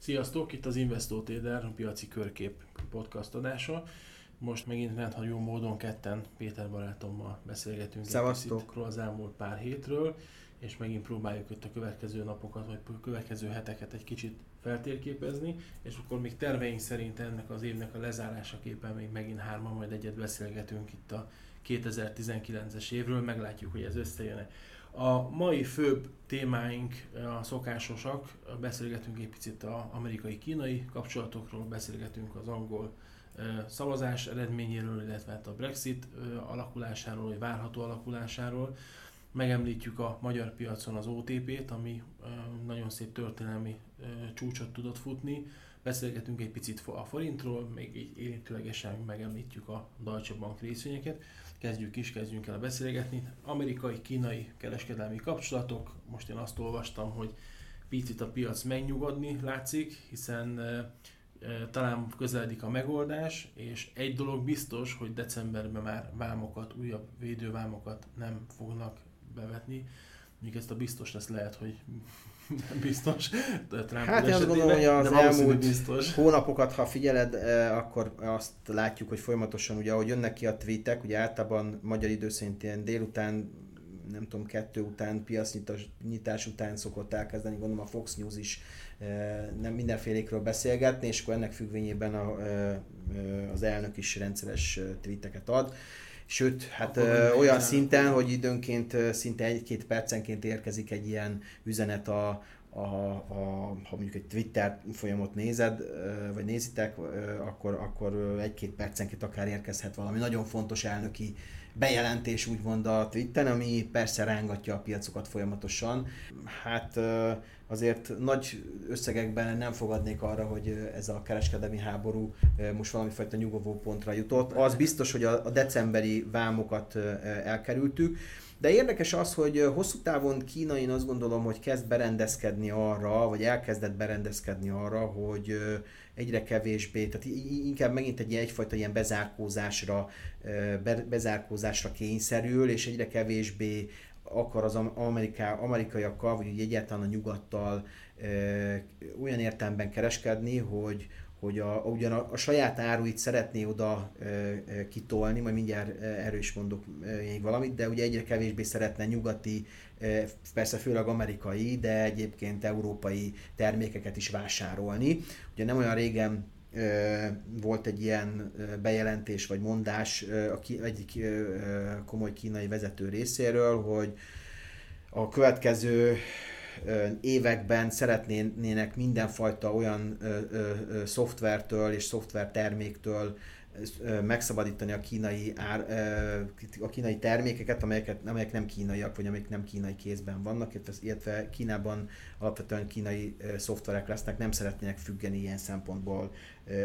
Sziasztok, itt az Investor Trader, a piaci körkép podcast adása. Most megint rendhagyó módon ketten Péter barátommal beszélgetünk Szevasztok. az elmúlt pár hétről, és megint próbáljuk itt a következő napokat, vagy a következő heteket egy kicsit feltérképezni, és akkor még terveink szerint ennek az évnek a lezárásaképpen még megint hárman majd egyet beszélgetünk itt a 2019-es évről, meglátjuk, hogy ez összejön-e. A mai főbb témáink a szokásosak, beszélgetünk egy picit az amerikai-kínai kapcsolatokról, beszélgetünk az angol szavazás eredményéről, illetve hát a Brexit alakulásáról, vagy várható alakulásáról. Megemlítjük a magyar piacon az OTP-t, ami nagyon szép történelmi csúcsot tudott futni. Beszélgetünk egy picit a forintról, még így érintőlegesen megemlítjük a Deutsche Bank részvényeket kezdjük is, kezdjünk el beszélgetni. Amerikai-kínai kereskedelmi kapcsolatok, most én azt olvastam, hogy picit a piac megnyugodni látszik, hiszen talán közeledik a megoldás, és egy dolog biztos, hogy decemberben már vámokat, újabb védővámokat nem fognak bevetni. Még ezt a biztos lesz lehet, hogy biztos. Trump hát én azt gondolom, hogy az elmúlt biztos. hónapokat, ha figyeled, eh, akkor azt látjuk, hogy folyamatosan ugye, ahogy jönnek ki a tweetek, ugye általában magyar idő szerint ilyen délután nem tudom, kettő után, piacnyitás után szokott elkezdeni, gondolom a Fox News is eh, nem mindenfélékről beszélgetni, és akkor ennek függvényében a, eh, az elnök is rendszeres tweeteket ad. Sőt, hát ö, olyan szinten, hogy időnként szinte egy-két percenként érkezik egy ilyen üzenet a, a, a, ha mondjuk egy Twitter folyamot nézed, vagy nézitek, akkor, akkor egy-két percenként akár érkezhet valami nagyon fontos elnöki bejelentés úgymond a Twitteren, ami persze rángatja a piacokat folyamatosan. Hát azért nagy összegekben nem fogadnék arra, hogy ez a kereskedelmi háború most valami fajta nyugovó pontra jutott. Az biztos, hogy a decemberi vámokat elkerültük, de érdekes az, hogy hosszú távon Kína én azt gondolom, hogy kezd berendezkedni arra, vagy elkezdett berendezkedni arra, hogy egyre kevésbé, tehát inkább megint egy egyfajta ilyen bezárkózásra, bezárkózásra kényszerül, és egyre kevésbé akar az Ameriká, amerikaiakkal, vagy egyáltalán a nyugattal olyan értelemben kereskedni, hogy, hogy a, ugyan a, a saját áruit szeretné oda e, e, kitolni, majd mindjárt erről is mondok még valamit, de ugye egyre kevésbé szeretne nyugati, e, persze főleg amerikai, de egyébként európai termékeket is vásárolni. Ugye nem olyan régen volt egy ilyen bejelentés vagy mondás a ki, egyik komoly kínai vezető részéről, hogy a következő években szeretnének mindenfajta olyan szoftvertől és szoftverterméktől megszabadítani a kínai, ár, a kínai termékeket, amelyeket, amelyek nem kínaiak, vagy amelyek nem kínai kézben vannak, illetve Kínában alapvetően kínai szoftverek lesznek, nem szeretnének függeni ilyen szempontból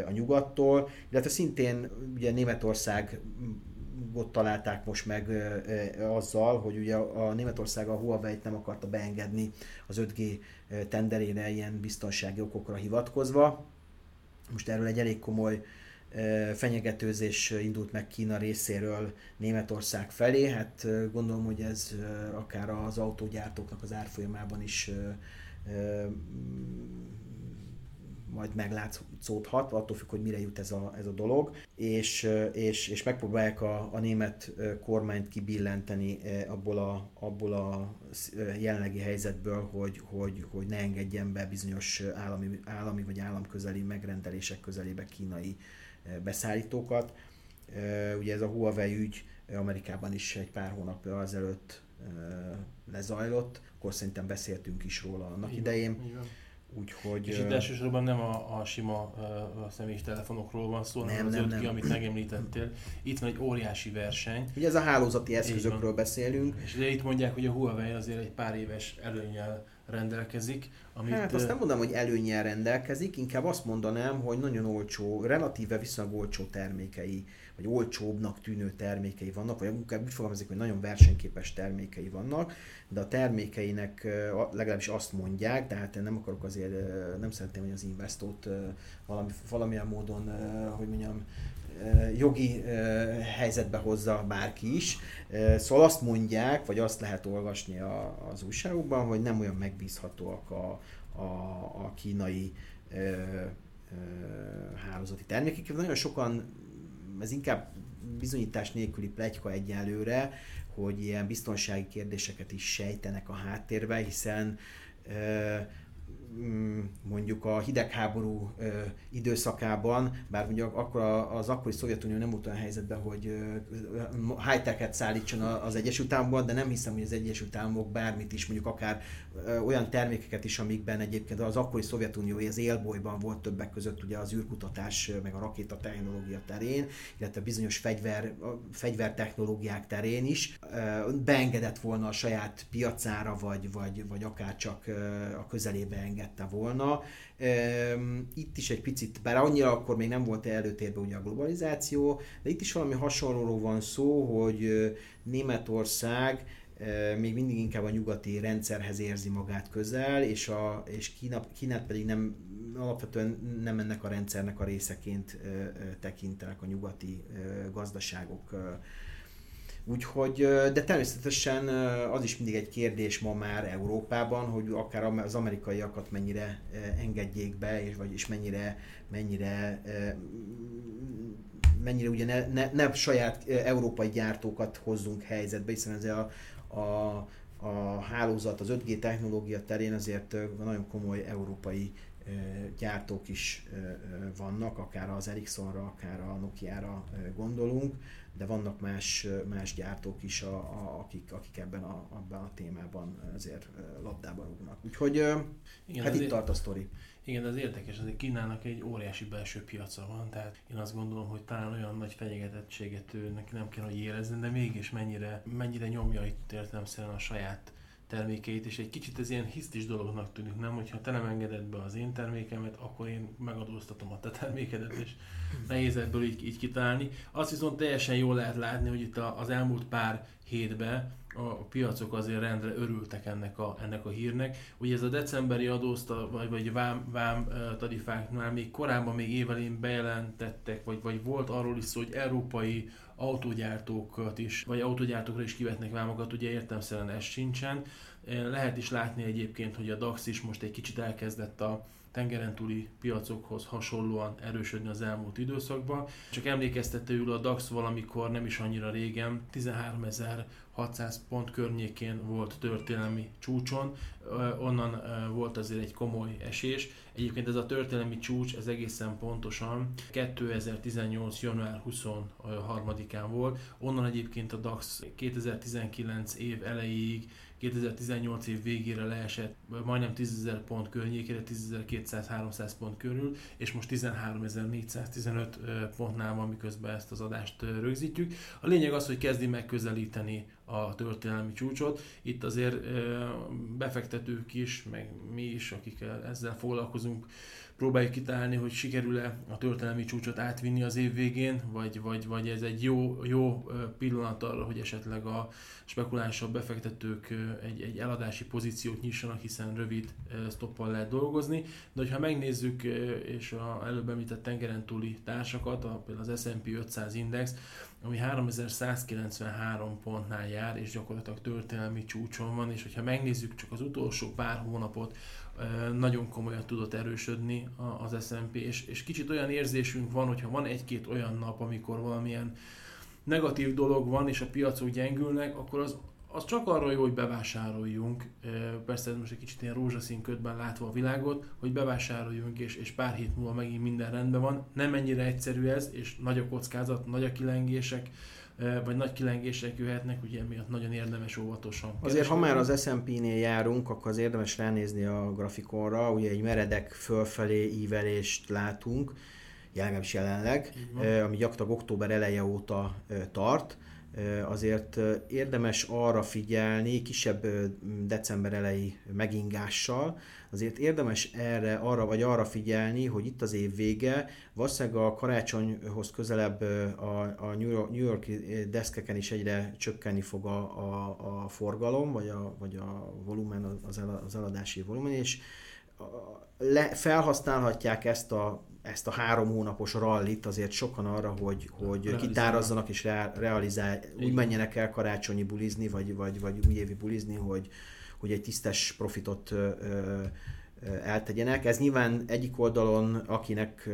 a nyugattól, illetve szintén ugye Németország ott találták most meg azzal, hogy ugye a Németország a Huawei-t nem akarta beengedni az 5G tenderére ilyen biztonsági okokra hivatkozva. Most erről egy elég komoly fenyegetőzés indult meg Kína részéről Németország felé. Hát gondolom, hogy ez akár az autógyártóknak az árfolyamában is majd meglátszódhat, attól függ, hogy mire jut ez a, ez a dolog, és, és, és megpróbálják a, a német kormányt kibillenteni abból a, abból a jelenlegi helyzetből, hogy, hogy, hogy ne engedjen be bizonyos állami, állami vagy államközeli megrendelések közelébe kínai beszállítókat. Ugye ez a Huawei ügy Amerikában is egy pár hónap azelőtt lezajlott, akkor szerintem beszéltünk is róla annak igen, idején. Igen Úgyhogy, és itt elsősorban nem a, a sima a személyes telefonokról van szó, hanem nem, az 5G, amit megemlítettél. Itt van egy óriási verseny. Ugye ez a hálózati eszközökről beszélünk. És ugye itt mondják, hogy a Huawei azért egy pár éves előnyel rendelkezik. Amit, hát azt nem mondom, hogy előnyel rendelkezik, inkább azt mondanám, hogy nagyon olcsó, relatíve viszonylag olcsó termékei, vagy olcsóbbnak tűnő termékei vannak, vagy inkább úgy fogalmazik, hogy nagyon versenyképes termékei vannak, de a termékeinek legalábbis azt mondják, tehát én nem akarok azért, nem szeretném, hogy az investót valami, valamilyen módon, hogy mondjam, jogi helyzetbe hozza bárki is. Szóval azt mondják, vagy azt lehet olvasni az újságokban, hogy nem olyan megbízhatóak a, a, a kínai hálózati termékek. Nagyon sokan, ez inkább bizonyítás nélküli plegyka egyelőre, hogy ilyen biztonsági kérdéseket is sejtenek a háttérbe, hiszen Mm, mondjuk a hidegháború időszakában, bár ugye akkor az akkori Szovjetunió nem volt olyan helyzetben, hogy high-tech-et szállítson az Egyesült Államokban, de nem hiszem, hogy az Egyesült Államok bármit is, mondjuk akár olyan termékeket is, amikben egyébként az akkori Szovjetunió az élbolyban volt többek között ugye az űrkutatás, meg a rakéta technológia terén, illetve bizonyos fegyver, fegyvertechnológiák terén is, beengedett volna a saját piacára, vagy, vagy, vagy akár csak a közelébe engedte volna. Itt is egy picit, bár annyira akkor még nem volt előtérben ugye a globalizáció, de itt is valami hasonlóról van szó, hogy Németország még mindig inkább a nyugati rendszerhez érzi magát közel, és, a, és Kína, Kínát pedig nem, alapvetően nem ennek a rendszernek a részeként tekintenek a nyugati gazdaságok. Úgyhogy, de természetesen az is mindig egy kérdés ma már Európában, hogy akár az amerikaiakat mennyire engedjék be, és vagyis mennyire, mennyire mennyire ugye ne, ne, ne saját európai gyártókat hozzunk helyzetbe, hiszen ez a, a, a hálózat, az 5G technológia terén azért nagyon komoly európai gyártók is vannak, akár az Ericssonra, akár a Nokia-ra gondolunk, de vannak más, más gyártók is, a, a, akik, akik ebben a, abban a témában azért labdába rúgnak. Úgyhogy Igen, hát itt tart a sztori. Igen, az érdekes, azért Kínának egy óriási belső piaca van, tehát én azt gondolom, hogy talán olyan nagy fenyegetettséget ő neki nem kell, hogy érezni, de mégis mennyire, mennyire nyomja itt értelemszerűen a saját termékeit, és egy kicsit ez ilyen hisztis dolognak tűnik, nem? Hogyha te nem engeded be az én termékemet, akkor én megadóztatom a te termékedet, és nehéz ebből így, így kitalálni. Azt viszont teljesen jól lehet látni, hogy itt az elmúlt pár hétben a piacok azért rendre örültek ennek a, ennek a hírnek. Ugye ez a decemberi adózta, vagy, vagy vám, vám tarifáknál még korábban, még évelén bejelentettek, vagy, vagy volt arról is szó, hogy európai autógyártókat is, vagy autógyártókra is kivetnek vámokat, ugye értelmszerűen ez sincsen. Lehet is látni egyébként, hogy a DAX is most egy kicsit elkezdett a tengeren túli piacokhoz hasonlóan erősödni az elmúlt időszakban. Csak emlékeztetőül a DAX valamikor nem is annyira régen 13.600 pont környékén volt történelmi csúcson, onnan volt azért egy komoly esés. Egyébként ez a történelmi csúcs, ez egészen pontosan 2018. január 23-án volt, onnan egyébként a DAX 2019 év elejéig 2018 év végére leesett majdnem 10.000 pont környékére, 10.200-300 pont körül, és most 13.415 pontnál van, miközben ezt az adást rögzítjük. A lényeg az, hogy kezdi megközelíteni a történelmi csúcsot. Itt azért befektetők is, meg mi is, akik ezzel foglalkozunk, próbáljuk kitalálni, hogy sikerül-e a történelmi csúcsot átvinni az év végén, vagy, vagy, vagy ez egy jó, jó pillanat arra, hogy esetleg a spekulánsabb befektetők egy, egy eladási pozíciót nyissanak, hiszen rövid stoppal lehet dolgozni. De hogyha megnézzük, és a előbb említett tengeren túli társakat, a, például az S&P 500 index, ami 3193 pontnál jár, és gyakorlatilag történelmi csúcson van, és hogyha megnézzük csak az utolsó pár hónapot, nagyon komolyan tudott erősödni az S&P, és, és kicsit olyan érzésünk van, hogyha van egy-két olyan nap, amikor valamilyen negatív dolog van, és a piacok gyengülnek, akkor az, az csak arra jó, hogy bevásároljunk, persze ez most egy kicsit ilyen rózsaszín ködben látva a világot, hogy bevásároljunk, és, és pár hét múlva megint minden rendben van. Nem ennyire egyszerű ez, és nagy a kockázat, nagy a kilengések, vagy nagy kilengések jöhetnek, ugye emiatt nagyon érdemes óvatosan. Azért, ha már az S&P-nél járunk, akkor az érdemes ránézni a grafikonra, ugye egy meredek fölfelé ívelést látunk, legalábbis jelenleg, ami gyakorlatilag október eleje óta tart. Azért érdemes arra figyelni, kisebb december elejé megingással, azért érdemes erre, arra vagy arra figyelni, hogy itt az év vége, valószínűleg a karácsonyhoz közelebb a, a New, York, New Yorki deszkeken is egyre csökkenni fog a, a, a forgalom, vagy a, vagy a volumen, az, el, az eladási volumen, és le, felhasználhatják ezt a ezt a három hónapos rallit azért sokan arra, hogy, hogy kitárazzanak és re, realizál, úgy menjenek el karácsonyi bulizni, vagy, vagy, vagy újévi bulizni, hogy, hogy egy tisztes profitot ö, eltegyenek. Ez nyilván egyik oldalon, akinek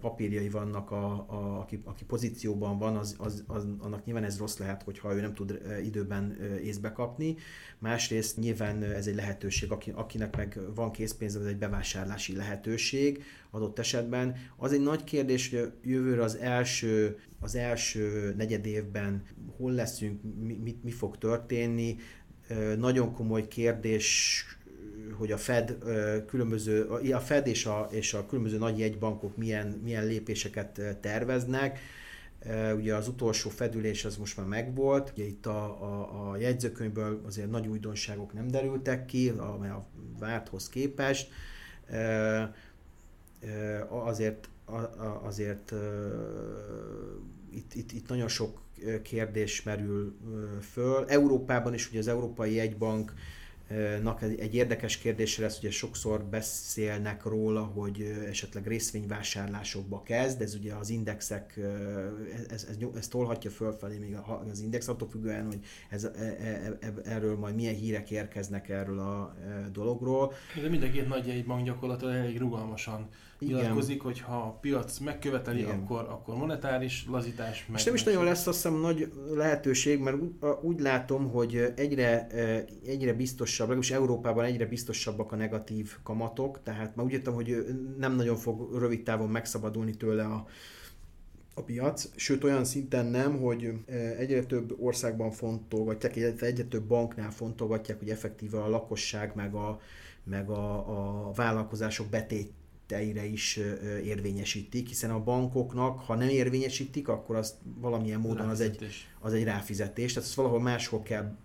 papírjai vannak, a, a, aki, aki pozícióban van, az, az, az, annak nyilván ez rossz lehet, hogyha ő nem tud időben észbe kapni. Másrészt nyilván ez egy lehetőség, aki, akinek meg van készpénz, ez egy bevásárlási lehetőség adott esetben. Az egy nagy kérdés, hogy jövőre az első, az első negyed évben hol leszünk, mi, mi, mi fog történni. Nagyon komoly kérdés hogy a Fed különböző, a Fed és a, és a különböző nagy jegybankok milyen, milyen lépéseket terveznek. Ugye az utolsó fedülés az most már megvolt, ugye itt a, a, a jegyzőkönyvből azért nagy újdonságok nem derültek ki, a, a várthoz képest. Azért, azért itt, itt, itt nagyon sok kérdés merül föl. Európában is ugye az Európai Jegybank nak egy érdekes kérdésre lesz, ugye sokszor beszélnek róla, hogy esetleg részvényvásárlásokba kezd, ez ugye az indexek, ez, ez, ez tolhatja fölfelé még az index, attól függően, hogy ez, e, e, e, erről majd milyen hírek érkeznek erről a dologról. De mindenki nagy jegybank gyakorlatilag elég rugalmasan nyilatkozik, hogy ha a piac megköveteli, akkor, akkor monetáris lazítás. Meg, És nem is nagyon lesz azt hiszem nagy lehetőség, mert úgy, úgy látom, hogy egyre, egyre biztosabb, legalábbis Európában egyre biztosabbak a negatív kamatok, tehát már úgy értem, hogy nem nagyon fog rövid távon megszabadulni tőle a, a piac, sőt olyan szinten nem, hogy egyre több országban fontolgatják, illetve egyre több banknál fontolgatják, hogy effektíve a lakosság meg a, meg a, a vállalkozások betét teire is érvényesítik, hiszen a bankoknak, ha nem érvényesítik, akkor azt valamilyen módon az egy, az egy ráfizetés, tehát ezt valahol máshol kell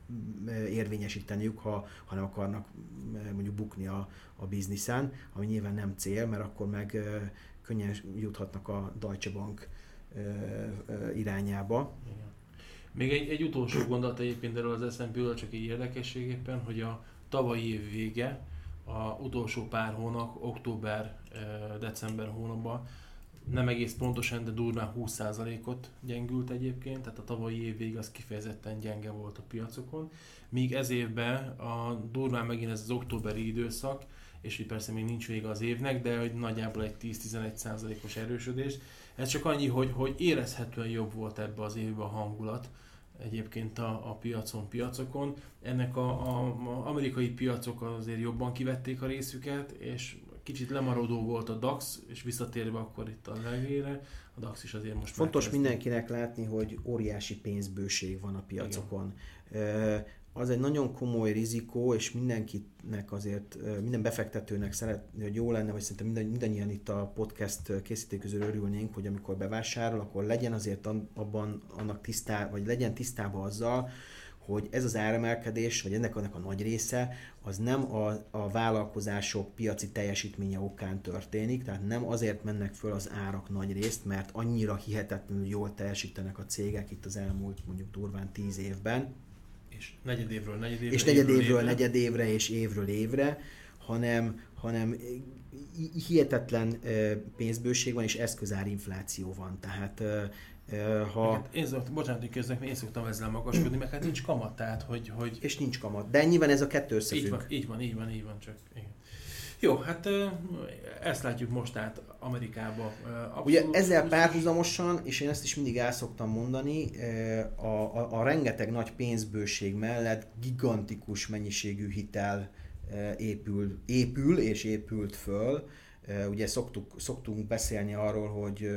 érvényesíteniük, ha, ha nem akarnak mondjuk bukni a, a bizniszen, ami nyilván nem cél, mert akkor meg könnyen juthatnak a Deutsche Bank irányába. Igen. Még egy, egy utolsó gondolat egyébként erről az S&P-ről, csak egy érdekességéppen, hogy a tavalyi év vége, a utolsó pár hónap, október-december hónapban. Nem egész pontosan, de durván 20%-ot gyengült egyébként, tehát a tavalyi év végig az kifejezetten gyenge volt a piacokon, míg ez évben a durván megint ez az októberi időszak, és így persze még nincs vége az évnek, de hogy nagyjából egy 10-11%-os erősödés. Ez csak annyi, hogy, hogy érezhetően jobb volt ebbe az évben a hangulat, egyébként a, a piacon, piacokon. Ennek a, a, a amerikai piacok azért jobban kivették a részüket, és kicsit lemaradó volt a DAX, és visszatérve akkor itt a legére, a DAX is azért most Fontos mindenkinek látni, hogy óriási pénzbőség van a piacokon. Igen az egy nagyon komoly rizikó, és mindenkinek azért, minden befektetőnek szeretné, hogy jó lenne, vagy szerintem minden, mindannyian itt a podcast készítők közül örülnénk, hogy amikor bevásárol, akkor legyen azért abban annak tisztá, vagy legyen tisztában azzal, hogy ez az áremelkedés, vagy ennek annak a nagy része, az nem a, a vállalkozások piaci teljesítménye okán történik, tehát nem azért mennek föl az árak nagy részt, mert annyira hihetetlenül jól teljesítenek a cégek itt az elmúlt mondjuk durván tíz évben, és negyedévről negyedévre, és negyedévről negyedévre és évről évre, hanem, hanem hihetetlen pénzbőség van, és eszközárinfláció van. Tehát ha... Hát én szoktam, bocsánat, hogy köznek, én szoktam ezzel magaskodni, mert hát nincs kamat, tehát hogy, hogy... És nincs kamat, de nyilván ez a kettő összefügg. Így van, így van, így van, így van, csak igen. Jó, hát ezt látjuk most át Amerikába. Abszolút Ugye ezzel párhuzamosan, és én ezt is mindig el szoktam mondani, a, a, a rengeteg nagy pénzbőség mellett gigantikus mennyiségű hitel épül, épül és épült föl. Ugye szoktuk, szoktunk beszélni arról, hogy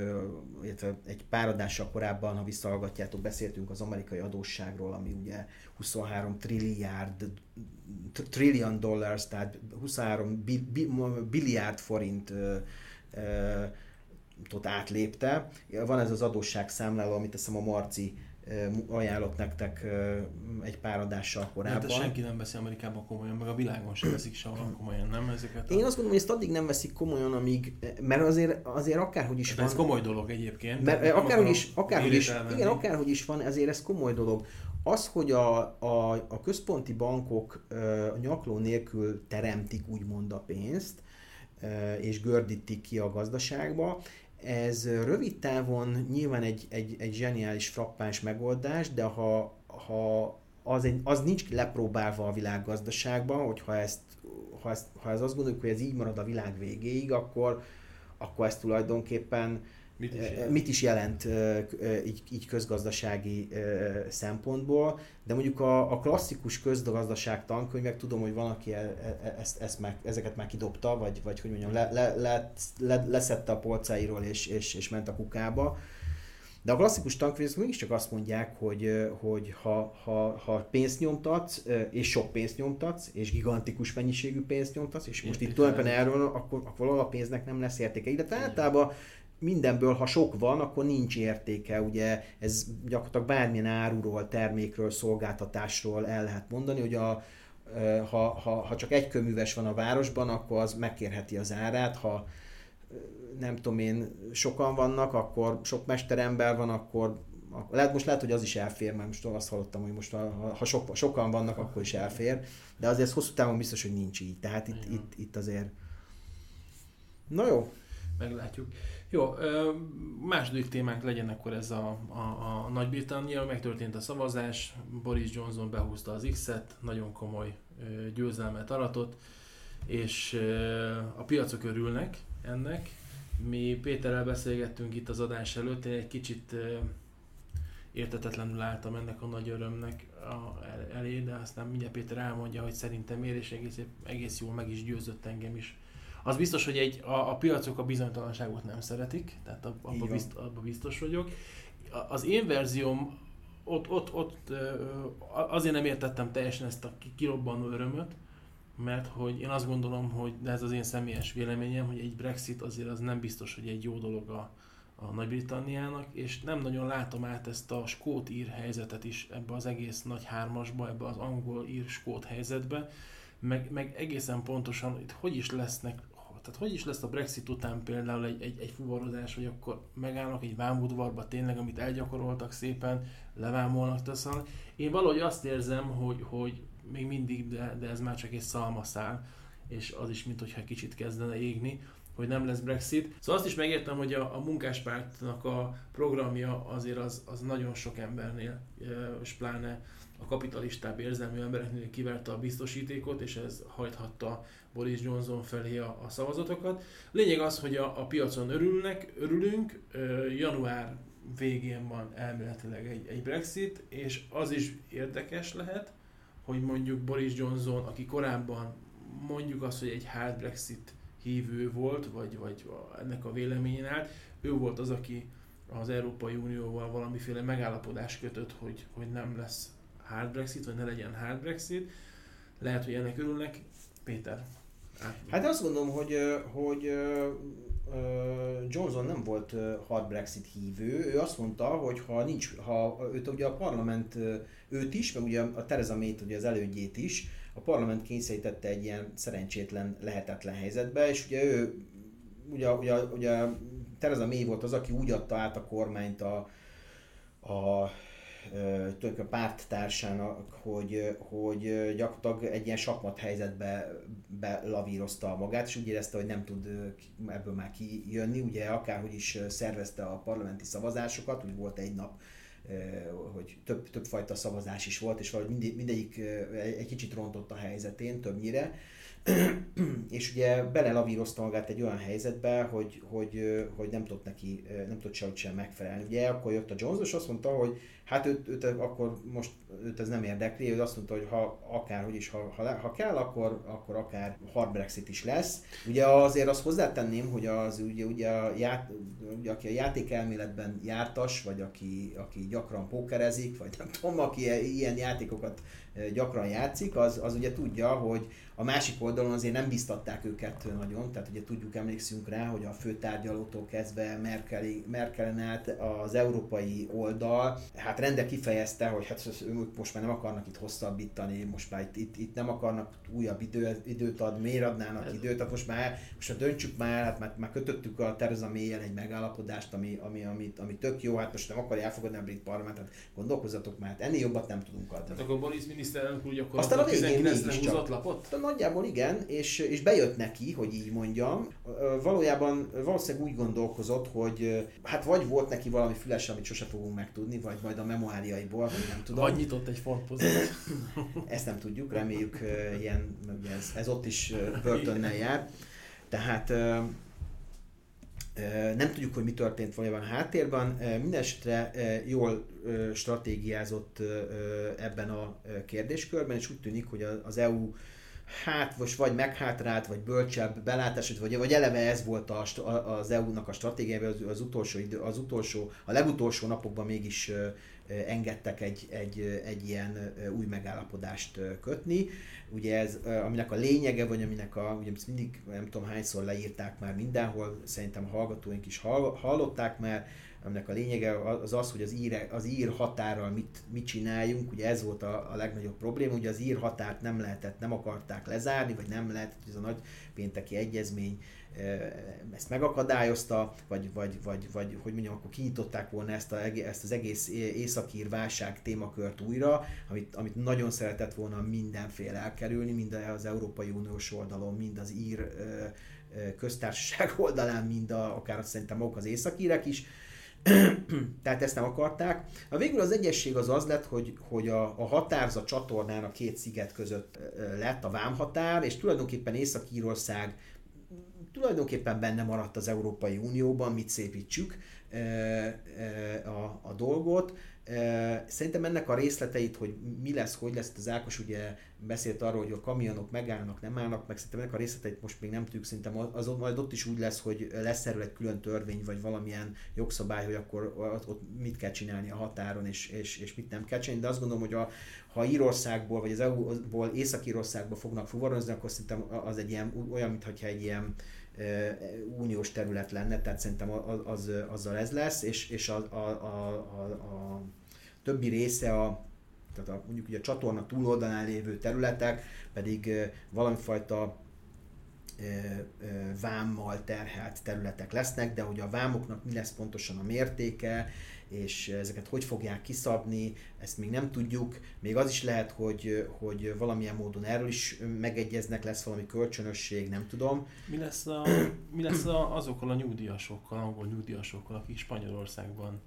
egy pár adással korábban, ha visszahallgatjátok, beszéltünk az amerikai adósságról, ami ugye 23 trilliárd trillion dollars, tehát 23 billiárd forint tot átlépte. Van ez az adósságszámláló, amit teszem a Marci ajánlott nektek egy pár adással korábban. Hát senki nem veszi Amerikában komolyan, meg a világon sem veszik sehol komolyan, nem ezeket? A... Én azt gondolom, hogy ezt addig nem veszik komolyan, amíg, mert azért, azért akárhogy is de van. Ez komoly dolog egyébként. Mert akárhogy is, akárhogy is, igen, akárhogy is van, ezért ez komoly dolog. Az, hogy a, a, a központi bankok a nyakló nélkül teremtik úgymond a pénzt, és gördítik ki a gazdaságba, ez rövid távon nyilván egy, egy, egy zseniális, frappáns megoldás, de ha, ha az, egy, az nincs lepróbálva a világgazdaságban, hogyha ezt, ha, ezt, ha ez azt gondoljuk, hogy ez így marad a világ végéig, akkor, akkor ez tulajdonképpen Mit is jelent, mit is jelent így, így közgazdasági szempontból, de mondjuk a, a klasszikus közgazdaság tankönyvek, tudom, hogy van, aki e, e, e, ezt, ezt már, ezeket már kidobta, vagy, vagy hogy mondjam, le, le, le, le, leszette a polcáiról és, és, és ment a kukába. De a klasszikus tankönyvek mégiscsak azt mondják, hogy, hogy ha, ha, ha pénzt nyomtatsz, és sok pénzt nyomtatsz, és gigantikus mennyiségű pénzt nyomtatsz, és most itt tulajdonképpen erről, akkor, akkor a pénznek nem lesz értéke. Illetve általában mindenből, ha sok van, akkor nincs értéke. Ugye ez gyakorlatilag bármilyen áruról, termékről, szolgáltatásról el lehet mondani, hogy a, ha, ha, ha csak egy köműves van a városban, akkor az megkérheti az árát, ha nem tudom én, sokan vannak, akkor sok mesterember van, akkor lehet, most lehet, hogy az is elfér, mert most azt hallottam, hogy most ha, ha sok, sokan vannak, akkor is elfér, de azért hosszú távon biztos, hogy nincs így. Tehát itt, itt, itt azért... Na jó. Meglátjuk. Jó, második témánk legyen akkor ez a, a, a Nagy-Britannia, megtörtént a szavazás, Boris Johnson behúzta az X-et, nagyon komoly győzelmet aratott, és a piacok örülnek ennek. Mi Péterrel beszélgettünk itt az adás előtt, én egy kicsit értetetlenül álltam ennek a nagy örömnek a, elé, de aztán mindjárt Péter elmondja, hogy szerintem miért, és egész, egész jól meg is győzött engem is az biztos, hogy egy, a, a piacok a bizonytalanságot nem szeretik, tehát abban bizt, abba biztos vagyok. Az én verzióm ott, ott, ott azért nem értettem teljesen ezt a kirobbanó örömöt, mert hogy én azt gondolom, hogy de ez az én személyes véleményem, hogy egy Brexit azért az nem biztos, hogy egy jó dolog a, a Nagy-Britanniának, és nem nagyon látom át ezt a skót-ír helyzetet is ebbe az egész nagy hármasba, ebbe az angol-ír-skót helyzetbe, meg, meg egészen pontosan itt hogy is lesznek tehát hogy is lesz a Brexit után például egy, egy, egy fuvarozás, hogy akkor megállnak egy vámudvarba tényleg, amit elgyakoroltak szépen, levámolnak, teszem. Én valahogy azt érzem, hogy, hogy még mindig, de, de ez már csak egy szalmaszál, és az is, mint hogyha kicsit kezdene égni, hogy nem lesz Brexit. Szóval azt is megértem, hogy a, a munkáspártnak a programja azért az, az nagyon sok embernél, és pláne a kapitalistább érzelmű embereknél kiverte a biztosítékot, és ez hajthatta Boris Johnson felé a, a szavazatokat. Lényeg az, hogy a, a piacon örülnek, örülünk, január végén van elméletileg egy, egy Brexit, és az is érdekes lehet, hogy mondjuk Boris Johnson, aki korábban mondjuk azt, hogy egy hard Brexit hívő volt, vagy, vagy ennek a véleményén állt, ő volt az, aki az Európai Unióval valamiféle megállapodás kötött, hogy, hogy nem lesz hard Brexit, vagy ne legyen hard Brexit. Lehet, hogy ennek örülnek. Péter. Hát azt gondolom, hogy, hogy Johnson nem volt hard Brexit hívő. Ő azt mondta, hogy ha nincs, ha őt ugye a parlament, őt is, meg ugye a Theresa May-t, ugye az elődjét is, a parlament kényszerítette egy ilyen szerencsétlen, lehetetlen helyzetbe, és ugye ő, ugye, ugye, ugye Theresa May volt az, aki úgy adta át a kormányt a, a tulajdonképpen a párttársának, hogy, hogy gyakorlatilag egy ilyen sakmat helyzetbe belavírozta magát, és úgy érezte, hogy nem tud ebből már kijönni. Ugye akárhogy is szervezte a parlamenti szavazásokat, úgy volt egy nap, hogy több, több fajta szavazás is volt, és valahogy mindig, mindegyik egy kicsit rontott a helyzetén többnyire. és ugye belelavírozta magát egy olyan helyzetbe, hogy, hogy, hogy nem tudott neki, nem tudott sehogy sem megfelelni. Ugye akkor jött a Jones, és azt mondta, hogy hát őt, őt, akkor most őt ez nem érdekli, ő azt mondta, hogy ha akárhogy is, ha, ha, ha kell, akkor, akkor akár hard Brexit is lesz. Ugye azért azt hozzátenném, hogy az ugye, ugye, a ját, ugye aki a játékelméletben jártas, vagy aki, aki gyakran pókerezik, vagy nem tudom, aki ilyen játékokat gyakran játszik, az, az ugye tudja, hogy a másik oldalon azért nem biztatták őket nagyon, tehát ugye tudjuk, emlékszünk rá, hogy a főtárgyalótól kezdve Merkeli, Merkelen át az európai oldal, hát rende kifejezte, hogy hát ők most már nem akarnak itt hosszabbítani, most már itt, itt, itt nem akarnak újabb idő, időt adni, miért adnának időt, tehát most már, most már döntsük már, hát már, már kötöttük a Tereza May-jel egy megállapodást, ami, ami, ami, ami tök jó, hát most nem akarja elfogadni a brit parlamentet, gondolkozzatok már, hát ennél jobbat nem tudunk adni. Tehát akkor Boris miniszterelnök úr Aztán a végén 19 húzott lapot? nagyjából igen, igen, és, és bejött neki, hogy így mondjam. Valójában valószínűleg úgy gondolkozott, hogy hát vagy volt neki valami füles, amit sose fogunk megtudni, vagy majd a memoáriaiból, vagy nem tudom. Vagy nyitott egy fontpozit. Ezt nem tudjuk, reméljük ilyen, ez, ez ott is börtönnel jár. Tehát nem tudjuk, hogy mi történt valójában a háttérben. Mindenesetre jól stratégiázott ebben a kérdéskörben, és úgy tűnik, hogy az EU hát most vagy meghátrált, vagy bölcsebb belátás, vagy, vagy eleve ez volt a, az EU-nak a stratégiája, az, az, utolsó, az utolsó, a legutolsó napokban mégis engedtek egy, egy, egy ilyen új megállapodást kötni. Ugye ez, aminek a lényege, vagy aminek a, ugye mindig nem tudom hányszor leírták már mindenhol, szerintem a hallgatóink is hallották már, aminek a lényege az az, hogy az ír, az ír határral mit, mit csináljunk, ugye ez volt a, a legnagyobb probléma, ugye az ír határt nem lehetett, nem akarták lezárni, vagy nem lehetett, ez a nagy pénteki egyezmény ezt megakadályozta, vagy, vagy, vagy, vagy hogy mondjam, akkor kinyitották volna ezt, a, ezt az egész északír válság témakört újra, amit, amit nagyon szeretett volna mindenféle elkerülni, mind az Európai Uniós oldalon, mind az ír köztársaság oldalán, mind a, akár szerintem maguk az északírek is, tehát ezt nem akarták. A végül az egyesség az az lett, hogy, hogy a, a határza csatornán a két sziget között lett a vámhatár, és tulajdonképpen Észak-Írország tulajdonképpen benne maradt az Európai Unióban, mit szépítsük a, a dolgot. Szerintem ennek a részleteit, hogy mi lesz, hogy lesz, az Ákos ugye beszélt arról, hogy a kamionok megállnak, nem állnak meg, szerintem ennek a részleteit most még nem tudjuk, szerintem az, majd ott is úgy lesz, hogy lesz erről egy külön törvény, vagy valamilyen jogszabály, hogy akkor ott mit kell csinálni a határon, és, és, és mit nem kell csinálni, de azt gondolom, hogy a, ha Írországból, vagy az EU-ból Észak-Írországba fognak fuvarozni, akkor szerintem az egy ilyen, olyan, mintha egy ilyen uniós terület lenne, tehát szerintem az, az, azzal ez lesz, és, és a, a, a, a, a többi része a, tehát a, mondjuk ugye a csatorna túloldalán lévő területek pedig valamifajta vámmal terhelt területek lesznek, de hogy a vámoknak mi lesz pontosan a mértéke, és ezeket hogy fogják kiszabni, ezt még nem tudjuk. Még az is lehet, hogy, hogy valamilyen módon erről is megegyeznek, lesz valami kölcsönösség, nem tudom. Mi lesz, a, mi lesz a, azokkal a nyugdíjasokkal, angol nyugdíjasokkal, akik Spanyolországban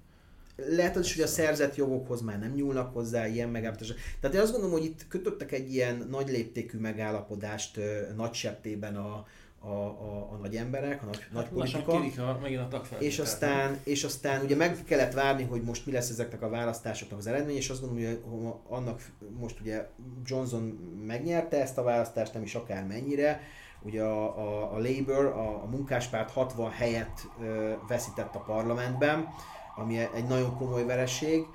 lehet az is, hogy a szerzett jogokhoz már nem nyúlnak hozzá, ilyen megállapodás. Tehát én azt gondolom, hogy itt kötöttek egy ilyen nagy léptékű megállapodást nagy septében a, a, a, a nagy emberek, a nagy, hát nagy politika. A, megint a és aztán, és aztán ugye meg kellett várni, hogy most mi lesz ezeknek a választásoknak az eredmény, és azt gondolom, hogy annak most ugye Johnson megnyerte ezt a választást, nem is akár mennyire, ugye a, a, a Labour, a, a munkáspárt 60 helyet ö, veszített a parlamentben, ami egy nagyon komoly vereség.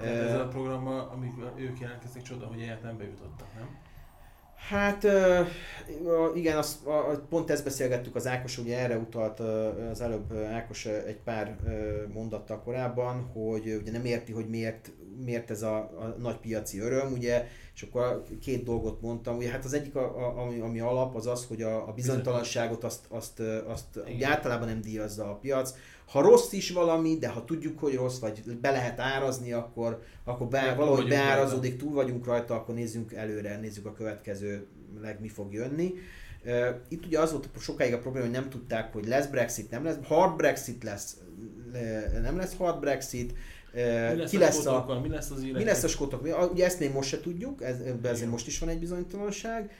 ezzel a programmal, amik ők jelentkeztek, csoda, hogy egyáltalán nem bejutottak, nem? Hát igen, azt, pont ezt beszélgettük az Ákos, ugye erre utalt az előbb Ákos egy pár mondattal korábban, hogy ugye nem érti, hogy miért, miért ez a, a nagy piaci öröm, ugye, és akkor két dolgot mondtam, ugye hát az egyik, a, a, ami, ami alap, az az, hogy a, a bizonytalanságot azt, azt, azt ugye általában nem díjazza a piac, ha rossz is valami, de ha tudjuk, hogy rossz, vagy be lehet árazni, akkor, akkor be, valahogy beárazódik, túl vagyunk rajta, akkor nézzünk előre, nézzük a következő leg mi fog jönni. Itt ugye az volt sokáig a probléma, hogy nem tudták, hogy lesz Brexit, nem lesz, hard Brexit lesz, nem lesz hard Brexit, mi lesz, ki lesz a, a mi lesz az Mi lesz a skótok? Ugye ezt még most se tudjuk, ez, ez most is van egy bizonytalanság.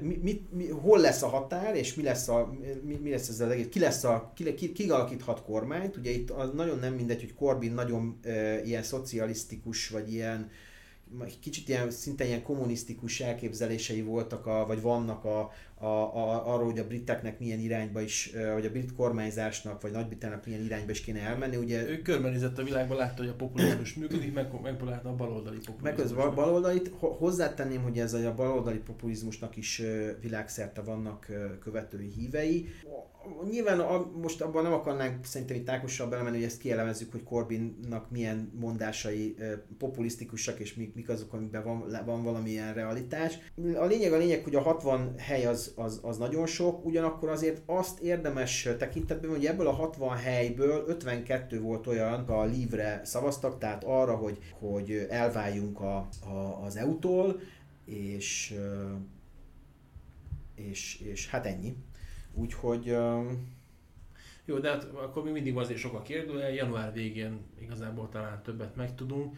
Mi, mi, mi, hol lesz a határ, és mi lesz, a, mi, mi lesz ez az egész, ki, lesz a, ki, ki, ki alakíthat kormányt. Ugye itt az nagyon nem mindegy, hogy Corbyn nagyon e, ilyen szocialisztikus, vagy ilyen kicsit ilyen, szinte ilyen kommunisztikus elképzelései voltak, a, vagy vannak a, a, a, arról, hogy a briteknek milyen irányba is, vagy a brit kormányzásnak, vagy Nagy-Britanniának milyen irányba is kéne elmenni. Ugye, ő körbenézett a világban, látta, hogy a populizmus működik, meg, megpróbálta a baloldali populizmus. Meg az baloldalit, hozzátenném, hogy ez a baloldali populizmusnak is világszerte vannak követői hívei nyilván a, most abban nem akarnánk szerintem itt Ákossal belemenni, hogy ezt kielemezzük, hogy Corbynnak milyen mondásai populisztikusak, és mik, mik azok, amikben van, van valamilyen realitás. A lényeg a lényeg, hogy a 60 hely az, az, az nagyon sok, ugyanakkor azért azt érdemes tekintetben, hogy ebből a 60 helyből 52 volt olyan, a Livre szavaztak, tehát arra, hogy, hogy elváljunk a, a, az EU-tól, és és, és hát ennyi. Úgyhogy... Jó, de hát akkor még mindig azért sok a kérdője, január végén igazából talán többet megtudunk.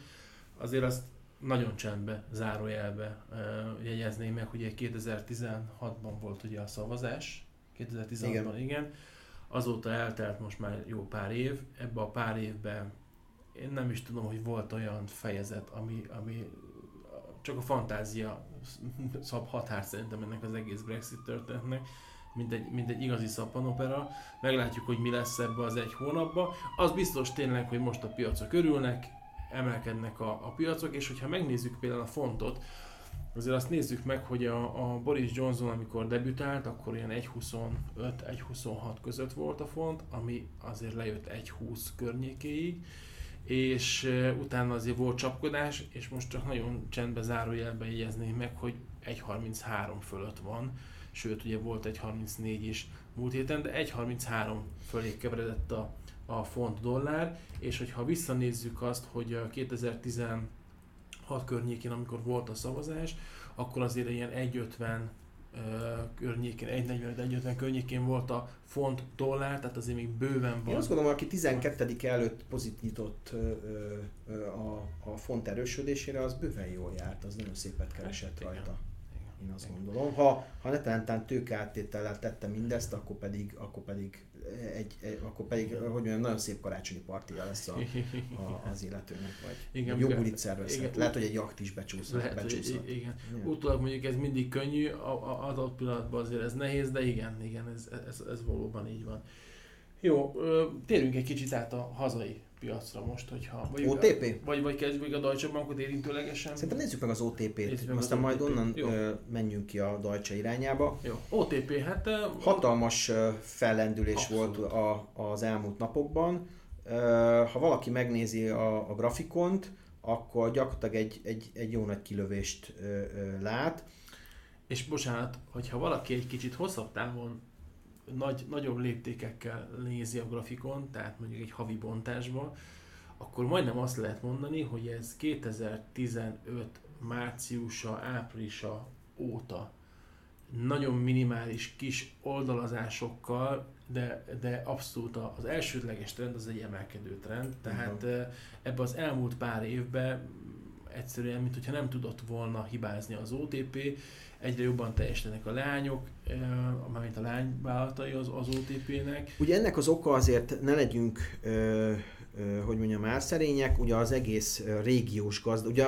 Azért azt nagyon csendbe, zárójelbe uh, jegyezném meg, hogy 2016-ban volt ugye a szavazás, 2016-ban igen. igen, azóta eltelt most már jó pár év, ebbe a pár évben én nem is tudom, hogy volt olyan fejezet, ami, ami csak a fantázia szab határ szerintem ennek az egész Brexit történetnek, mint egy, mint egy igazi szappanopera. Meglátjuk, hogy mi lesz ebbe az egy hónapba. Az biztos tényleg, hogy most a piacok örülnek, emelkednek a, a piacok, és hogyha megnézzük például a fontot, azért azt nézzük meg, hogy a, a Boris Johnson, amikor debütált, akkor ilyen 1.25-1.26 között volt a font, ami azért lejött 1.20 környékéig, és utána azért volt csapkodás, és most csak nagyon csendbe zárójelben jegyezném meg, hogy 1.33 fölött van, sőt ugye volt 1.34 is múlt héten, de 1.33 fölé keveredett a, a font dollár, és hogyha visszanézzük azt, hogy 2016 környékén, amikor volt a szavazás, akkor azért ilyen 1.50 környékén, 1.40-1.50 környékén volt a font dollár, tehát azért még bőven van. Én azt gondolom, aki 12 előtt pozit nyitott a, a font erősödésére, az bőven jól járt, az nagyon szépet keresett rajta. Igen én azt gondolom. Ha, ha netán tőkeáttétellel tette mindezt, akkor pedig, akkor pedig, egy, egy, akkor pedig hogy mondjam, nagyon szép karácsonyi partija lesz a, a, az illetőnek, vagy igen, jó bulit szervezhet. Lehet, hogy egy jakt is becsúszhat. Lehet, becsúszhat. Hogy, igen. igen. Utólag mondjuk ez mindig könnyű, az adott pillanatban azért ez nehéz, de igen, igen, ez, ez, ez valóban így van. Jó, térjünk egy kicsit át a hazai piacra most, hogyha... Vagy OTP? Vagy, vagy kezdjük a Deutsche Bankot érintőlegesen? Szerintem nézzük meg az OTP-t, meg aztán az majd OTP. onnan Jó. menjünk ki a Deutsche irányába. Jó, OTP, hát... Hatalmas fellendülés Abszolút. volt a, az elmúlt napokban. Ha valaki megnézi a, a grafikont, akkor gyakorlatilag egy, egy, egy jó nagy kilövést lát. És bocsánat, hogyha valaki egy kicsit hosszabb távon nagy, nagyobb léptékekkel nézi a grafikon, tehát mondjuk egy havi bontásban, akkor majdnem azt lehet mondani, hogy ez 2015 márciusa, áprilisa óta nagyon minimális kis oldalazásokkal, de, de abszolút az elsődleges trend az egy emelkedő trend, tehát uh-huh. ebbe az elmúlt pár évben egyszerűen, mint hogyha nem tudott volna hibázni az OTP, egyre jobban teljesítenek a lányok, mármint a lányvállalatai az, az OTP-nek. Ugye ennek az oka azért ne legyünk ö, hogy mondjam, már szerények, ugye az egész régiós gazda, ugye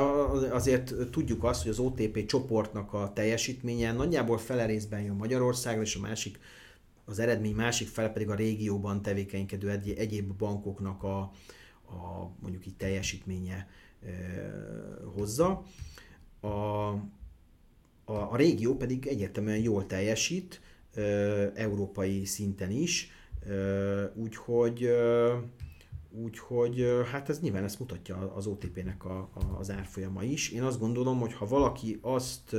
azért tudjuk azt, hogy az OTP csoportnak a teljesítménye nagyjából fele részben jön Magyarországra, és a másik, az eredmény másik fele pedig a régióban tevékenykedő egy, egyéb bankoknak a, a mondjuk így teljesítménye e, hozza. A, a, a régió pedig egyértelműen jól teljesít, európai szinten is, úgyhogy Úgyhogy hát ez nyilván ezt mutatja az OTP-nek a, a, az árfolyama is. Én azt gondolom, hogy ha valaki azt,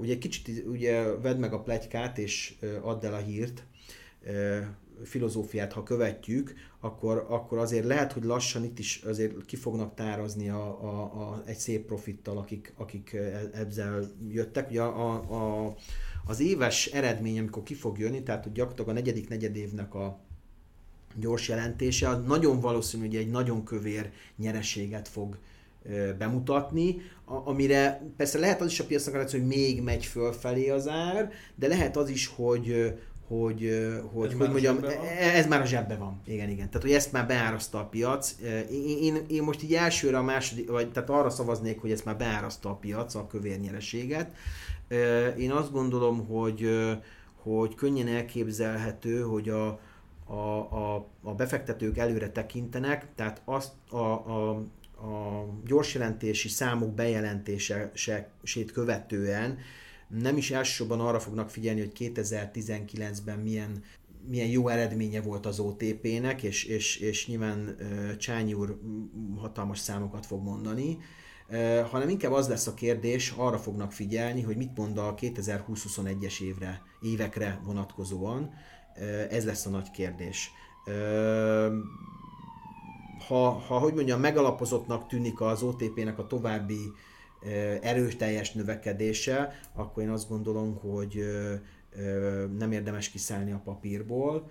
ugye kicsit ugye vedd meg a plegykát és add el a hírt, filozófiát, ha követjük, akkor, akkor azért lehet, hogy lassan itt is azért ki fognak tárazni a, a, a, egy szép profittal, akik, akik ezzel jöttek. Ugye a, a, az éves eredmény, amikor ki fog jönni, tehát hogy gyakorlatilag a negyedik negyedévnek a gyors jelentése, az nagyon valószínű, hogy egy nagyon kövér nyereséget fog bemutatni, amire persze lehet az is a piacnak hogy még megy fölfelé az ár, de lehet az is, hogy, hogy, hogy, hogy mondjam, e, ez már a zsebbe van. Igen, igen. Tehát, hogy ezt már beáraszta a piac. Én, én, én most így elsőre a második, vagy tehát arra szavaznék, hogy ezt már beáraszta a piac, a kövér nyereséget. Én azt gondolom, hogy, hogy könnyen elképzelhető, hogy a, a, a, a befektetők előre tekintenek, tehát azt a, a, a gyorsjelentési számok bejelentését követően nem is elsősorban arra fognak figyelni, hogy 2019-ben milyen milyen jó eredménye volt az OTP-nek, és, és, és nyilván Csányi úr hatalmas számokat fog mondani, hanem inkább az lesz a kérdés, arra fognak figyelni, hogy mit mond a 2020-21-es évre, évekre vonatkozóan. Ez lesz a nagy kérdés. Ha, ha, hogy mondjam, megalapozottnak tűnik az OTP-nek a további erőteljes növekedése, akkor én azt gondolom, hogy nem érdemes kiszállni a papírból,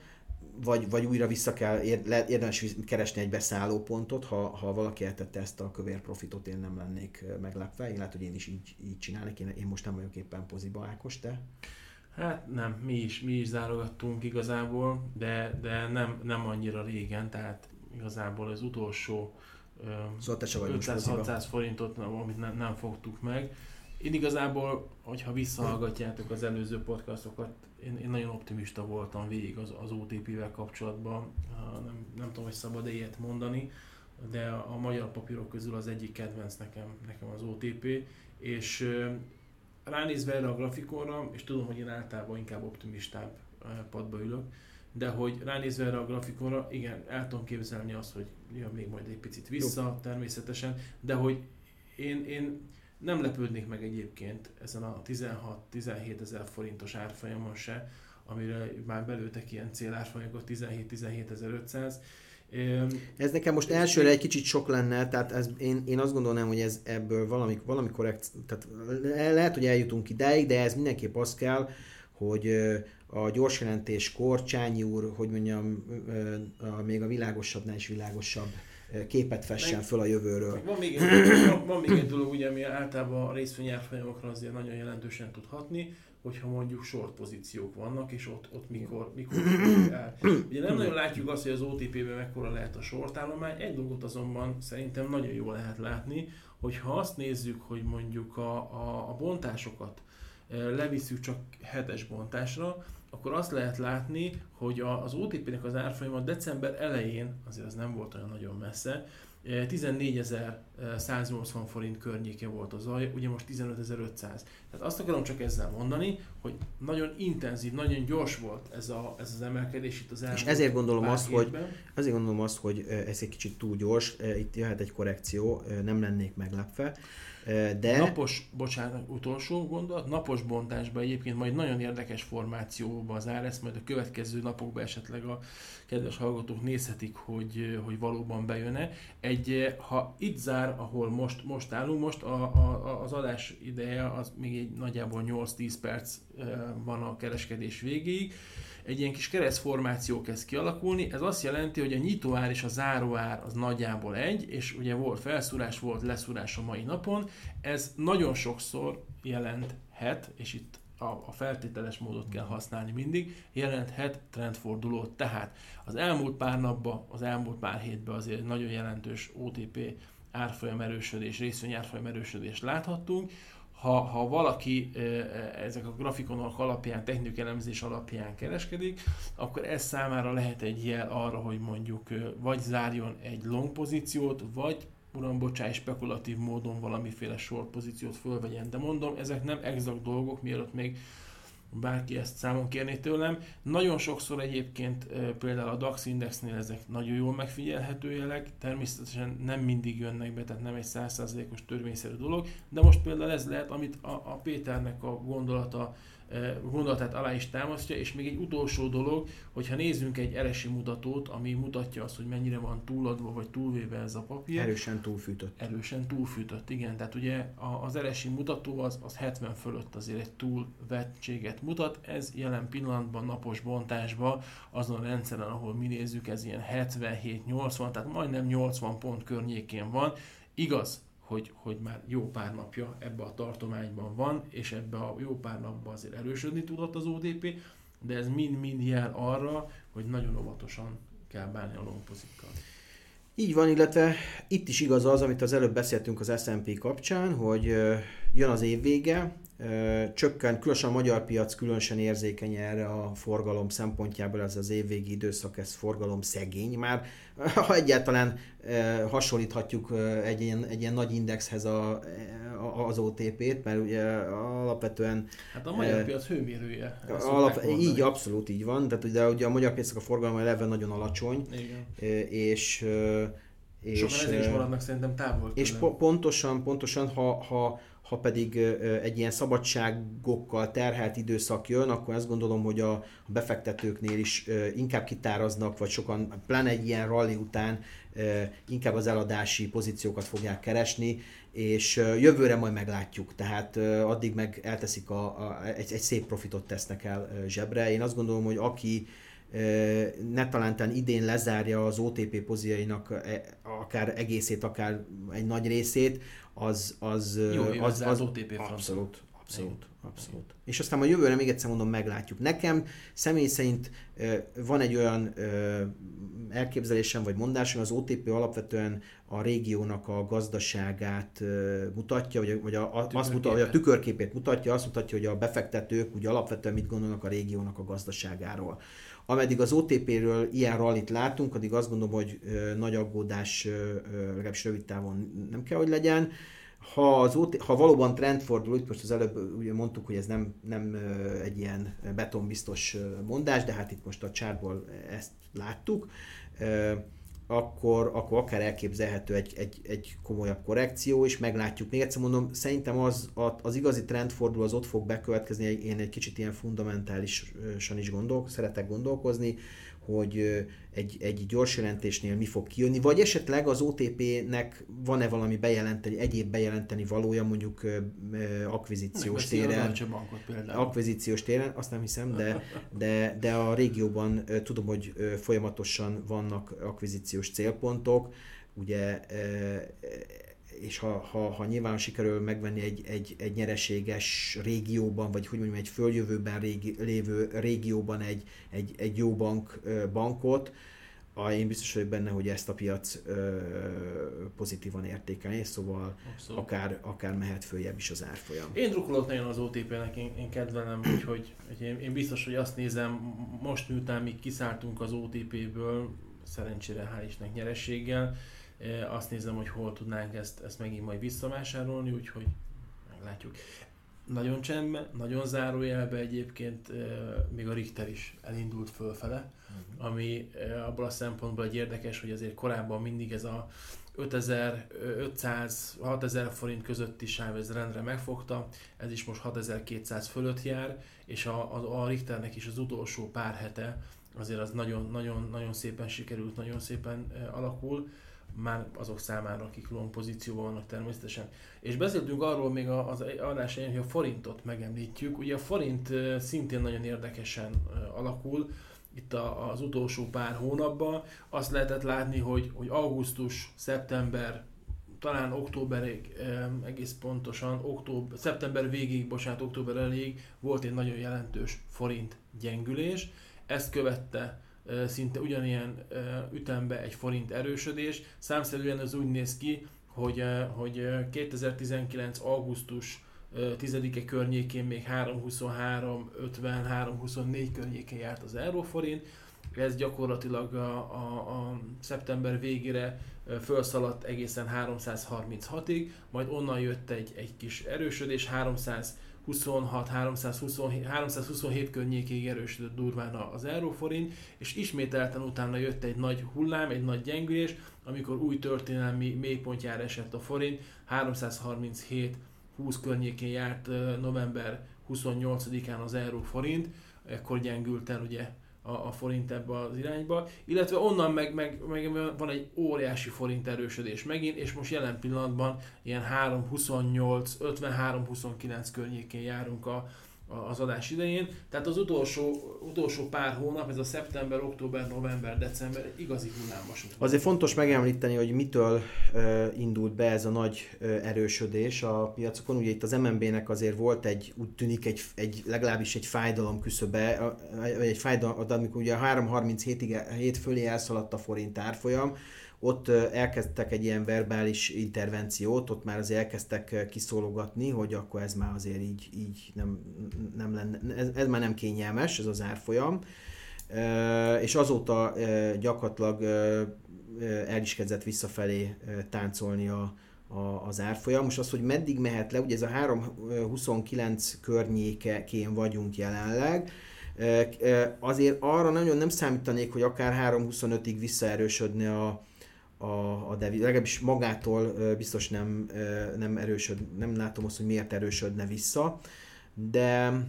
vagy, vagy újra vissza kell, érdemes keresni egy beszállópontot, ha, ha valaki eltette ezt a kövér profitot, én nem lennék meglepve. Én lehet, hogy én is így, így csinálnék, én, én most nem vagyok éppen poziba, Ákos, te? Hát nem, mi is, mi is zárogattunk igazából, de, de nem, nem annyira régen, tehát igazából az utolsó szóval 500-600 forintot, amit nem, nem fogtuk meg. Én igazából, hogyha visszahallgatjátok az előző podcastokat, én, én nagyon optimista voltam végig az, az OTP-vel kapcsolatban. Nem, nem tudom, hogy szabad-e ilyet mondani, de a, a magyar papírok közül az egyik kedvenc nekem, nekem az OTP, és ránézve erre a grafikonra, és tudom, hogy én általában inkább optimistább padba ülök, de hogy ránézve erre a grafikonra, igen, el tudom képzelni azt, hogy jön még majd egy picit vissza, Jó. természetesen, de hogy én, én nem lepődnék meg egyébként ezen a 16-17 ezer forintos árfolyamon se, amire már belőtek ilyen célárfolyamokat 17-17 500. Ez nekem most elsőre egy kicsit sok lenne, tehát ez, én, én azt gondolnám, hogy ez ebből valami, valami korrekt, tehát lehet, hogy eljutunk ideig, de ez mindenképp az kell, hogy a gyorsjelentéskor Csányi úr, hogy mondjam, még a világosabbnál is világosabb képet fessen föl a jövőről. Van még, egy, van, még egy dolog, ugye, ami általában a részvényárfolyamokra azért nagyon jelentősen tud hatni, hogyha mondjuk short pozíciók vannak, és ott, ott mikor, mikor el. Ugye nem nagyon látjuk azt, hogy az OTP-ben mekkora lehet a short állomány, egy dolgot azonban szerintem nagyon jól lehet látni, hogyha azt nézzük, hogy mondjuk a, a, a bontásokat levisszük csak hetes bontásra, akkor azt lehet látni, hogy az OTP-nek az árfolyama december elején, azért az nem volt olyan nagyon messze, 14.180 forint környéke volt az alja, ugye most 15.500. Tehát azt akarom csak ezzel mondani, hogy nagyon intenzív, nagyon gyors volt ez, a, ez az emelkedés itt az elmúlt És ezért gondolom azt, hogy, ezért gondolom azt, hogy ez egy kicsit túl gyors, itt jöhet egy korrekció, nem lennék meglepve. De... Napos, bocsánat, utolsó gondolat, napos bontásban egyébként majd nagyon érdekes formációba zár, ezt majd a következő napokban esetleg a kedves hallgatók nézhetik, hogy, hogy valóban bejön-e. Egy, ha itt zár, ahol most, most állunk, most a, a, az adás ideje az még egy nagyjából 8-10 perc van a kereskedés végéig, egy ilyen kis keresztformáció kezd kialakulni, ez azt jelenti, hogy a nyitóár és a záróár az nagyjából egy, és ugye volt felszúrás, volt leszúrás a mai napon, ez nagyon sokszor jelenthet, és itt a, feltételes módot kell használni mindig, jelenthet trendfordulót. Tehát az elmúlt pár napban, az elmúlt pár hétben azért nagyon jelentős OTP árfolyam erősödés, részvény árfolyam erősödést láthattunk ha, ha valaki ezek a grafikonok alapján, technikai elemzés alapján kereskedik, akkor ez számára lehet egy jel arra, hogy mondjuk vagy zárjon egy long pozíciót, vagy uram, bocsáj, spekulatív módon valamiféle short pozíciót fölvegyen. De mondom, ezek nem exakt dolgok, mielőtt még bárki ezt számon kérné tőlem. Nagyon sokszor egyébként például a DAX Indexnél ezek nagyon jól megfigyelhető jelek, természetesen nem mindig jönnek be, tehát nem egy százszázalékos törvényszerű dolog, de most például ez lehet, amit a, a Péternek a gondolata gondolatát alá is támasztja, és még egy utolsó dolog, hogyha nézzünk egy eresi mutatót, ami mutatja azt, hogy mennyire van túladva vagy túlvéve ez a papír. Erősen túlfűtött. Erősen túlfűtött, igen. Tehát ugye az eresi mutató az, az 70 fölött azért egy túlvettséget mutat. Ez jelen pillanatban napos bontásban azon a rendszeren, ahol mi nézzük, ez ilyen 77-80, tehát majdnem 80 pont környékén van. Igaz, hogy, hogy már jó pár napja ebbe a tartományban van, és ebbe a jó pár napban azért erősödni tudott az ODP, de ez mind-mind jel arra, hogy nagyon óvatosan kell bánni a longpozikkal. Így van, illetve itt is igaz az, amit az előbb beszéltünk az S&P kapcsán, hogy jön az év vége, csökken, különösen a magyar piac különösen érzékeny erre a forgalom szempontjából, ez az évvégi időszak, ez forgalom szegény már, ha egyáltalán hasonlíthatjuk egy ilyen, egy ilyen nagy indexhez a, az OTP-t, mert ugye alapvetően... Hát a magyar piac hőmérője. Alap, így, abszolút így van, tehát ugye, ugye a magyar piacnak a forgalma eleve nagyon alacsony, Igen. és És, Sokan ezért is maradnak szerintem távol. És po- pontosan, pontosan, ha, ha, ha pedig egy ilyen szabadságokkal terhelt időszak jön, akkor azt gondolom, hogy a befektetőknél is inkább kitáraznak, vagy sokan, pláne egy ilyen rally után inkább az eladási pozíciókat fogják keresni, és jövőre majd meglátjuk, tehát addig meg elteszik, a, a, egy, egy szép profitot tesznek el zsebre. Én azt gondolom, hogy aki ne talántán idén lezárja az OTP pozíjainak e, akár egészét, akár egy nagy részét, az, az, Jó, az, az, az OTP abszolút, abszolút, abszolút. És aztán a jövőre még egyszer mondom, meglátjuk. Nekem személy szerint van egy olyan elképzelésem vagy mondásom, az OTP alapvetően a régiónak a gazdaságát mutatja, vagy, vagy a, a, azt mutatja, hogy a tükörképét mutatja, azt mutatja, hogy a befektetők ugye alapvetően mit gondolnak a régiónak a gazdaságáról. Ameddig az OTP-ről ilyen rallit látunk, addig azt gondolom, hogy nagy aggódás legalábbis rövid távon nem kell, hogy legyen. Ha, az OT, ha valóban trendfordul, itt most az előbb ugye mondtuk, hogy ez nem, nem egy ilyen betonbiztos mondás, de hát itt most a csárból ezt láttuk akkor, akkor akár elképzelhető egy, egy, egy komolyabb korrekció, és meglátjuk. Még egyszer mondom, szerintem az, az igazi trendfordul az ott fog bekövetkezni, én egy kicsit ilyen fundamentálisan is gondol, szeretek gondolkozni, hogy egy, egy gyors jelentésnél mi fog kijönni, vagy esetleg az OTP-nek van-e valami bejelenteni, egyéb bejelenteni valója mondjuk akvizíciós téren. Akvizíciós téren, azt nem hiszem, de, de, de a régióban tudom, hogy folyamatosan vannak akvizíciós célpontok, ugye és ha, ha, ha nyilván sikerül megvenni egy, egy, egy nyereséges régióban, vagy hogy mondjam, egy följövőben régi, lévő régióban egy, egy, egy jó bank, bankot, én biztos vagyok benne, hogy ezt a piac ö, pozitívan értékelni, szóval Abszolút. akár, akár mehet följebb is az árfolyam. Én drukkolok nagyon az OTP-nek, én, én kedvelem, úgyhogy hogy én, én biztos, hogy azt nézem, most miután mi kiszálltunk az OTP-ből, szerencsére hál' Istennek nyerességgel, azt nézem, hogy hol tudnánk ezt, ezt megint majd visszavásárolni, úgyhogy meglátjuk. Nagyon csendben, nagyon zárójelbe egyébként még a Richter is elindult fölfele, uh-huh. ami abból a szempontból egy érdekes, hogy azért korábban mindig ez a 5500-6000 forint közötti sáv ez rendre megfogta, ez is most 6200 fölött jár, és a, a, a Richternek is az utolsó pár hete azért az nagyon, nagyon, nagyon szépen sikerült, nagyon szépen alakul már azok számára, akik long pozícióban vannak természetesen. És beszéltünk arról még az adás hogy a forintot megemlítjük. Ugye a forint szintén nagyon érdekesen alakul, itt az utolsó pár hónapban. Azt lehetett látni, hogy, hogy augusztus, szeptember, talán októberig egész pontosan, október, szeptember végéig, bocsánat, október elég volt egy nagyon jelentős forint gyengülés. Ezt követte szinte ugyanilyen ütembe egy forint erősödés. Számszerűen ez úgy néz ki, hogy, hogy 2019. augusztus 10-e környékén még 323, 50, 324 környékén járt az euróforint. Ez gyakorlatilag a, a, a szeptember végére felszaladt egészen 336-ig, majd onnan jött egy, egy kis erősödés, 300 26, 327, 327 környékéig erősödött durván az euróforint, és ismételten utána jött egy nagy hullám, egy nagy gyengülés, amikor új történelmi mélypontjára esett a forint, 337 20 környékén járt november 28-án az euróforint, ekkor gyengült el ugye a, a forint ebbe az irányba, illetve onnan meg, meg, meg van egy óriási forint erősödés megint, és most jelen pillanatban ilyen 3.28, 53-29 környékén járunk a, az adás idején. Tehát az utolsó, utolsó pár hónap, ez a szeptember, október, november, december igazi hullámos. Azért fontos megemlíteni, hogy mitől uh, indult be ez a nagy uh, erősödés a piacokon. Ugye itt az MNB-nek azért volt egy, úgy tűnik, egy, egy legalábbis egy fájdalom küszöbe, egy fájdalom, amikor ugye 3.37-ig 7 fölé elszaladt a forint árfolyam, ott elkezdtek egy ilyen verbális intervenciót, ott már azért elkezdtek kiszólogatni, hogy akkor ez már azért így, így nem, nem lenne, ez, ez már nem kényelmes, ez az árfolyam. És azóta gyakorlatilag el is kezdett visszafelé táncolni a, a, az árfolyam. Most az, hogy meddig mehet le, ugye ez a 3.29 környékén vagyunk jelenleg, azért arra nagyon nem számítanék, hogy akár 3.25-ig visszaerősödne a, a, a deviz, legalábbis magától biztos nem, nem erősöd, nem látom azt, hogy miért erősödne vissza, de,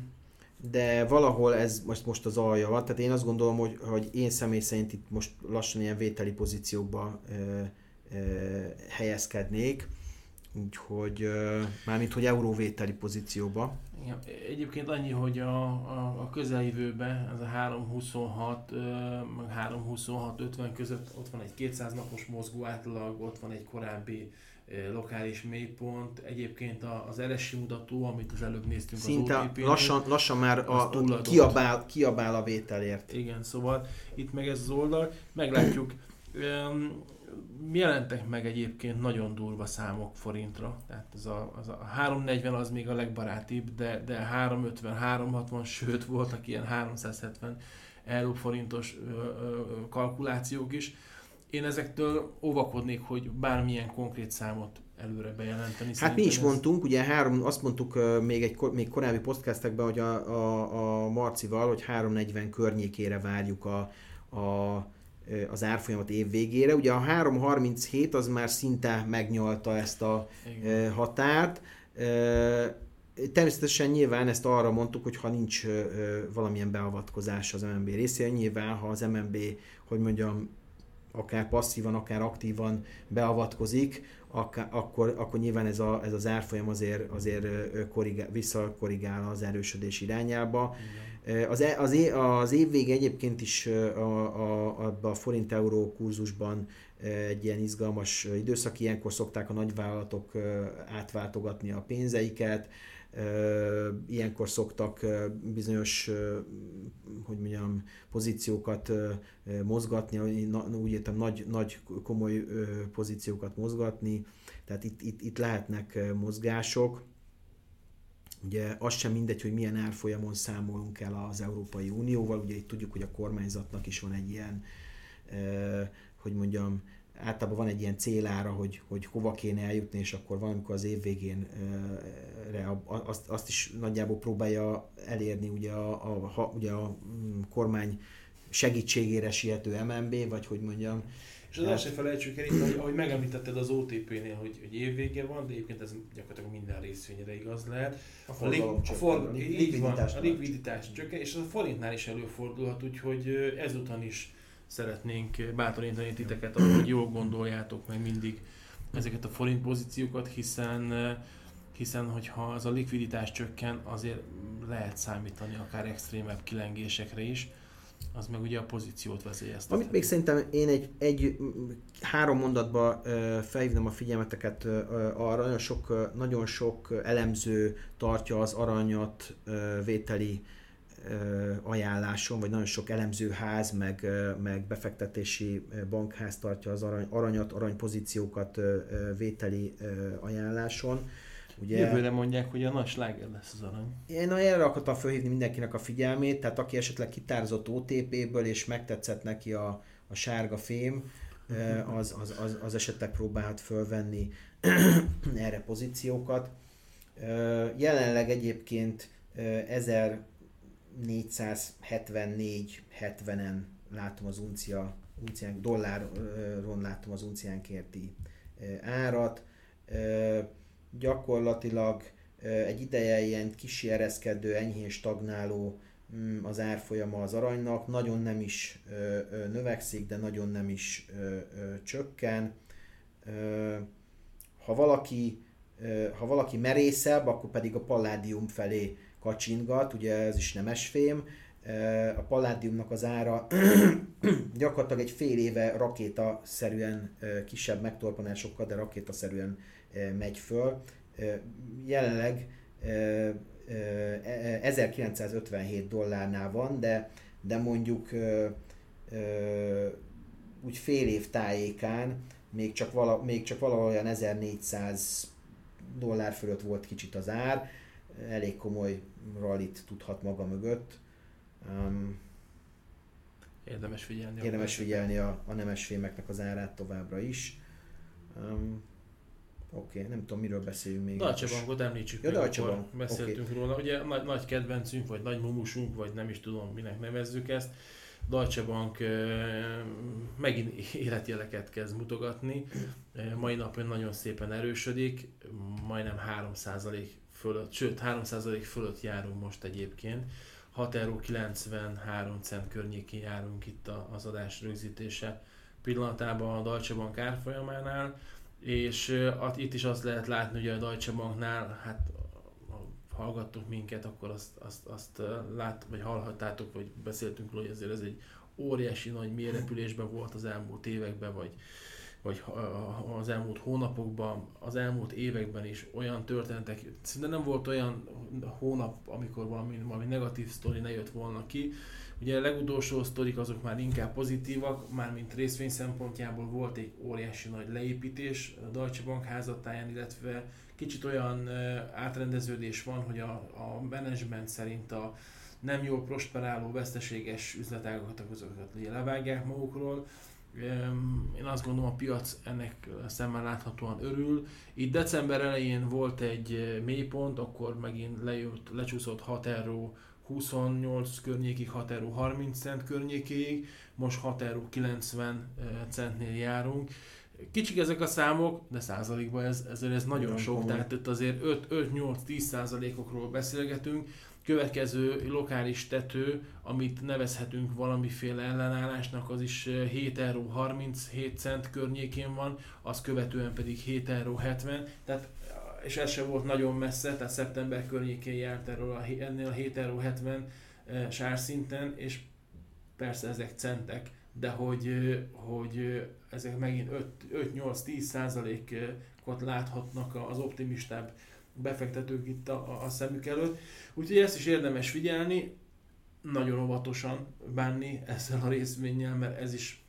de valahol ez most, most az alja van, tehát én azt gondolom, hogy, hogy én személy szerint itt most lassan ilyen vételi pozíciókba ö, ö, helyezkednék, úgyhogy mármint, hogy euróvételi pozícióba. Igen. Egyébként annyi, hogy a, a, a közeljövőben ez a 326, meg 326-50 között ott van egy 200 napos mozgó átlag, ott van egy korábbi lokális mélypont. Egyébként az RSI mutató, amit az előbb néztünk Szinte az OTP lassan, lassan már a, a kiabál, kiabál a vételért. Igen, szóval itt meg ez az oldal, meglátjuk jelentek meg egyébként nagyon durva számok forintra, tehát ez a, az a 340 az még a legbarátibb, de, de 350, 360, sőt voltak ilyen 370 euró forintos ö, ö, kalkulációk is. Én ezektől óvakodnék, hogy bármilyen konkrét számot előre bejelenteni. Hát mi is ez... mondtunk, ugye három, azt mondtuk uh, még egy még korábbi podcastekben, hogy a, a, a Marcival, hogy 340 környékére várjuk a, a az árfolyamat év végére. Ugye a 3.37 az már szinte megnyalta ezt a Igen. határt. Természetesen nyilván ezt arra mondtuk, hogy ha nincs valamilyen beavatkozás az MNB részéről, nyilván ha az MNB, hogy mondjam, akár passzívan, akár aktívan beavatkozik, akár, akkor, akkor nyilván ez, a, ez az árfolyam azért, azért korrigál, visszakorrigál az erősödés irányába. Igen az, e, az, é, az év vége egyébként is a, a, a forint-euró kurzusban egy ilyen izgalmas időszak, ilyenkor szokták a nagyvállalatok átváltogatni a pénzeiket, ilyenkor szoktak bizonyos, hogy mondjam, pozíciókat mozgatni, úgy értem, nagy, nagy komoly pozíciókat mozgatni, tehát itt, itt, itt lehetnek mozgások. Ugye az sem mindegy, hogy milyen árfolyamon számolunk el az Európai Unióval, ugye itt tudjuk, hogy a kormányzatnak is van egy ilyen, hogy mondjam, általában van egy ilyen célára, hogy, hogy hova kéne eljutni, és akkor valamikor az év végén azt, azt is nagyjából próbálja elérni ugye a, a, a, ugye a mm, kormány segítségére siető MNB, vagy hogy mondjam, és az hát. se felejtsük el itt, hogy, ahogy megemlítetted az OTP-nél, hogy, hogy évvége van, de egyébként ez gyakorlatilag minden részvényre igaz lehet. A a, a, for, a likviditás, van, a likviditás csökken, és a forintnál is előfordulhat, úgyhogy ezután is szeretnénk bátorítani titeket, hogy jól gondoljátok meg mindig ezeket a forint pozíciókat, hiszen hiszen hogyha az a likviditás csökken, azért lehet számítani akár extrémebb kilengésekre is az meg ugye a pozíciót veszélyezteti. Amit még szerintem én egy, egy három mondatba felhívnám a figyelmeteket arra, nagyon sok, nagyon sok elemző tartja az aranyat vételi ajánláson, vagy nagyon sok elemzőház, meg, meg befektetési bankház tartja az arany, aranyat, aranypozíciókat vételi ajánláson. Ugye, Jövőre mondják, hogy a nagy sláger lesz az arany. Én erre akartam felhívni mindenkinek a figyelmét, tehát aki esetleg kitárzott OTP-ből és megtetszett neki a, a sárga fém, az, az, az, az esetleg próbálhat fölvenni erre pozíciókat. Jelenleg egyébként 1474-70-en látom az uncia, uncián, dolláron látom az unciánkérti árat gyakorlatilag egy ideje ilyen kisi ereszkedő, enyhén stagnáló mm, az árfolyama az aranynak, nagyon nem is növekszik, de nagyon nem is csökken. Ha valaki, ha valaki merészebb, akkor pedig a palládium felé kacsingat, ugye ez is nemesfém, a palládiumnak az ára gyakorlatilag egy fél éve rakéta-szerűen kisebb megtorpanásokkal, de rakéta-szerűen megy föl. Jelenleg 1957 e, dollárnál van, de, de mondjuk úgy fél év tájékán még csak, vala, még csak valahol olyan 1400 dollár fölött volt kicsit az ár, elég komoly rallit tudhat maga mögött. Um, érdemes figyelni. Érdemes a figyelni a, a nemes fémeknek az árát továbbra is. Um, Oké, okay, nem tudom, miről beszéljünk még. Deutsche Bankot említsük ja, meg, Deutsche Bank. beszéltünk okay. róla. Ugye nagy, nagy kedvencünk, vagy nagy mumusunk, vagy nem is tudom, minek nevezzük ezt. Deutsche Bank megint életjeleket kezd mutogatni. Mai napon nagyon szépen erősödik, majdnem 3% fölött, sőt 3% fölött járunk most egyébként. 6 euró 93 cent környékén járunk itt az adás rögzítése pillanatában a Deutsche Bank árfolyamánál, és uh, itt is azt lehet látni, hogy a Deutsche Banknál, hát ha hallgattok minket, akkor azt, azt, azt lát, vagy hallhattátok, vagy beszéltünk róla, hogy ezért ez egy óriási nagy mérepülésben volt az elmúlt években, vagy, vagy az elmúlt hónapokban, az elmúlt években is olyan történetek, szinte nem volt olyan hónap, amikor valami, valami negatív sztori ne jött volna ki. Ugye a legutolsó sztorik azok már inkább pozitívak, már mint részvény szempontjából volt egy óriási nagy leépítés a Deutsche Bank házatáján, illetve kicsit olyan átrendeződés van, hogy a, a menedzsment szerint a nem jól prosperáló, veszteséges üzletágokat, azokat levágják magukról. Én azt gondolom a piac ennek szemmel láthatóan örül. Itt december elején volt egy mélypont, akkor megint lejött, lecsúszott 6 euró 28 környékig, 6 euró 30 cent környékéig, most 6 euró 90 centnél járunk. Kicsik ezek a számok, de százalékban ez, ez, ez nagyon, nagyon sok, komoly. tehát itt azért 5-8-10 százalékokról beszélgetünk. Következő lokális tető, amit nevezhetünk valamiféle ellenállásnak, az is 7 euró 37 cent környékén van, az követően pedig 7 euró 70, tehát és ez sem volt nagyon messze, tehát szeptember környékén járt erről a, ennél a 7 euró 70 sárszinten, és persze ezek centek, de hogy, hogy ezek megint 5-8-10 százalékot láthatnak az optimistább befektetők itt a, a szemük előtt. Úgyhogy ezt is érdemes figyelni, nagyon óvatosan bánni ezzel a részvényel, mert ez is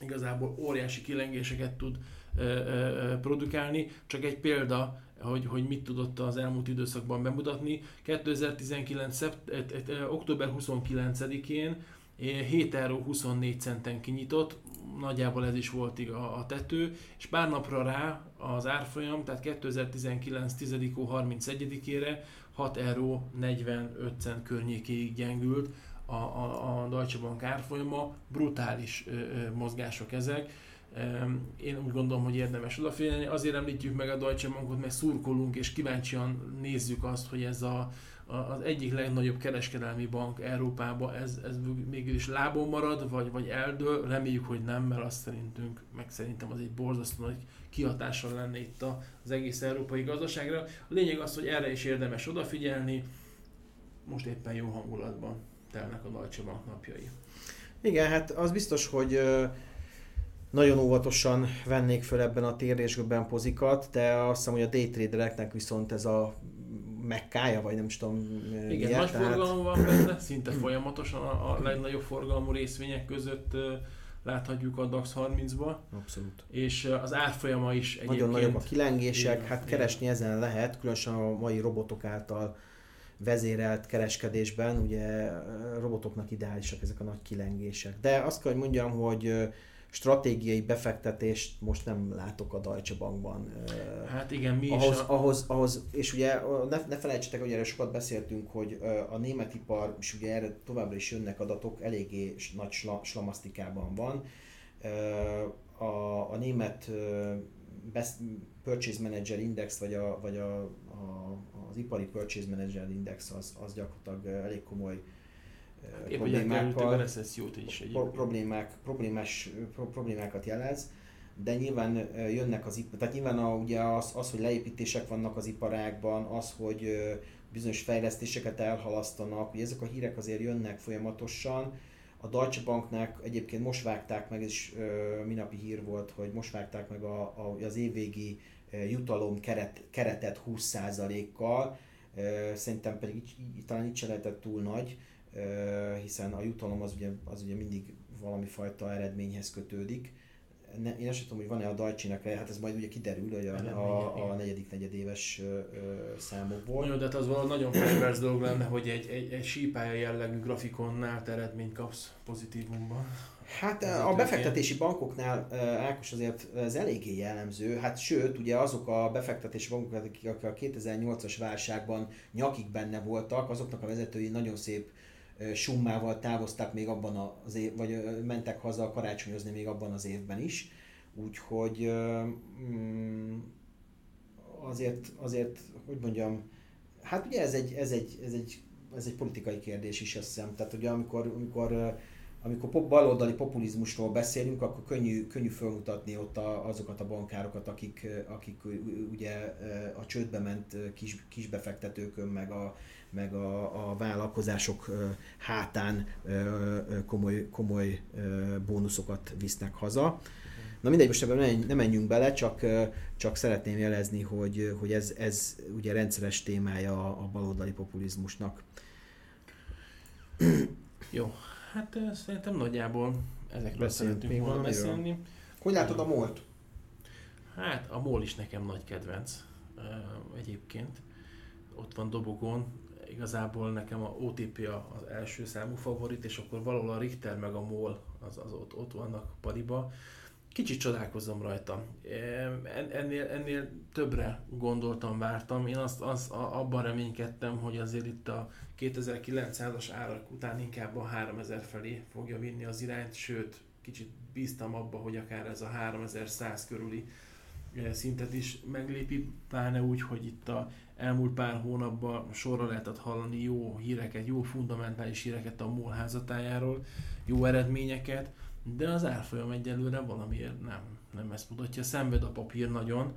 igazából óriási kilengéseket tud ö, ö, produkálni. Csak egy példa, hogy, hogy mit tudott az elmúlt időszakban bemutatni. 2019. Szept, október 29-én 7 euró 24 centen kinyitott, nagyjából ez is volt a, a tető, és pár napra rá az árfolyam, tehát 2019. 10. 31-ére 6 euró 45 cent környékéig gyengült a, a, a Deutsche Bank árfolyama, brutális ö, ö, mozgások ezek. Én úgy gondolom, hogy érdemes odafigyelni. Azért említjük meg a Deutsche Bankot, mert szurkolunk és kíváncsian nézzük azt, hogy ez a, az egyik legnagyobb kereskedelmi bank Európában, ez, ez mégis lábon marad, vagy, vagy eldől, reméljük, hogy nem, mert azt szerintünk, meg szerintem az egy borzasztó nagy kihatással lenne itt az egész európai gazdaságra. A lényeg az, hogy erre is érdemes odafigyelni, most éppen jó hangulatban telnek a Deutsche Bank napjai. Igen, hát az biztos, hogy nagyon óvatosan vennék föl ebben a térésben pozikat, de azt hiszem, hogy a daytradereknek viszont ez a mekkája, vagy nem is tudom. Igen, miért, nagy tehát... forgalom van benne, szinte folyamatosan a, a legnagyobb forgalmú részvények között láthatjuk a DAX 30-ba. Abszolút. És az árfolyama is egyébként... Nagyon nagyobb a kilengések, igen, hát keresni igen. ezen lehet, különösen a mai robotok által vezérelt kereskedésben, ugye robotoknak ideálisak ezek a nagy kilengések. De azt kell, hogy mondjam, hogy stratégiai befektetést most nem látok a Deutsche Bankban. Hát igen, mi ahhoz, is. A... Ahhoz, ahhoz, és ugye ne, ne felejtsetek, hogy erre sokat beszéltünk, hogy a német ipar, és ugye erre továbbra is jönnek adatok, eléggé nagy sla, slamasztikában van. A, a német Best Purchase Manager Index, vagy, a, vagy a, a, az ipari Purchase Manager Index az, az gyakorlatilag elég komoly Épp problémákkal, a recessziót is problémák, problémás, problémákat jelez, de nyilván jönnek az tehát nyilván a, ugye az, az, hogy leépítések vannak az iparákban, az, hogy bizonyos fejlesztéseket elhalasztanak, ugye ezek a hírek azért jönnek folyamatosan, a Deutsche Banknak egyébként most vágták meg, ö, minapi hír volt, hogy most vágták meg a, a, az évvégi jutalom keret, keretet 20%-kal, szerintem pedig így, így, talán itt se lehetett túl nagy, hiszen a jutalom az ugye, az ugye mindig valami fajta eredményhez kötődik. Ne, én azt tudom, hogy van-e a Dajcsinak, hát ez majd ugye kiderül hogy a, a, a negyedik negyedéves számokból. Jó, de hát az valami nagyon pervers dolog lenne, hogy egy, egy, egy sípálya jellegű grafikonnál te eredményt kapsz pozitívumban. Hát ez a befektetési ilyen. bankoknál, Ákos azért ez eléggé jellemző, hát sőt, ugye azok a befektetési bankok, akik a 2008-as válságban nyakig benne voltak, azoknak a vezetői nagyon szép summával távoztak még abban az év, vagy mentek haza karácsonyozni még abban az évben is. Úgyhogy mm, azért, azért, hogy mondjam, hát ugye ez egy, ez egy, ez egy, ez egy politikai kérdés is, azt hiszem. Tehát ugye amikor, amikor amikor pop, baloldali populizmusról beszélünk, akkor könnyű, könnyű felmutatni ott a, azokat a bankárokat, akik, akik ugye a csődbe ment kis, kisbefektetőkön, meg a, meg a, a vállalkozások hátán komoly, komoly bónuszokat visznek haza. Na mindegy, most ebben nem menjünk bele, csak, csak szeretném jelezni, hogy, hogy ez, ez ugye rendszeres témája a baloldali populizmusnak. Jó, hát szerintem nagyjából ezekről szeretünk volna beszélni. Hogy látod a MOL-t? Hát a MOL is nekem nagy kedvenc egyébként. Ott van dobogón, igazából nekem a OTP az első számú favorit, és akkor valahol a Richter meg a MOL az, az ott, ott vannak pariba. Kicsit csodálkozom rajta. Ennél, ennél többre gondoltam, vártam. Én azt, azt abban reménykedtem, hogy azért itt a 2900-as árak után inkább a 3000 felé fogja vinni az irányt, sőt, kicsit bíztam abba, hogy akár ez a 3100 körüli szintet is meglépi, pláne úgy, hogy itt a elmúlt pár hónapban sorra lehetett hallani jó híreket, jó fundamentális híreket a MOL házatájáról, jó eredményeket, de az árfolyam egyelőre valamiért nem, nem ezt mutatja. Szenved a papír nagyon.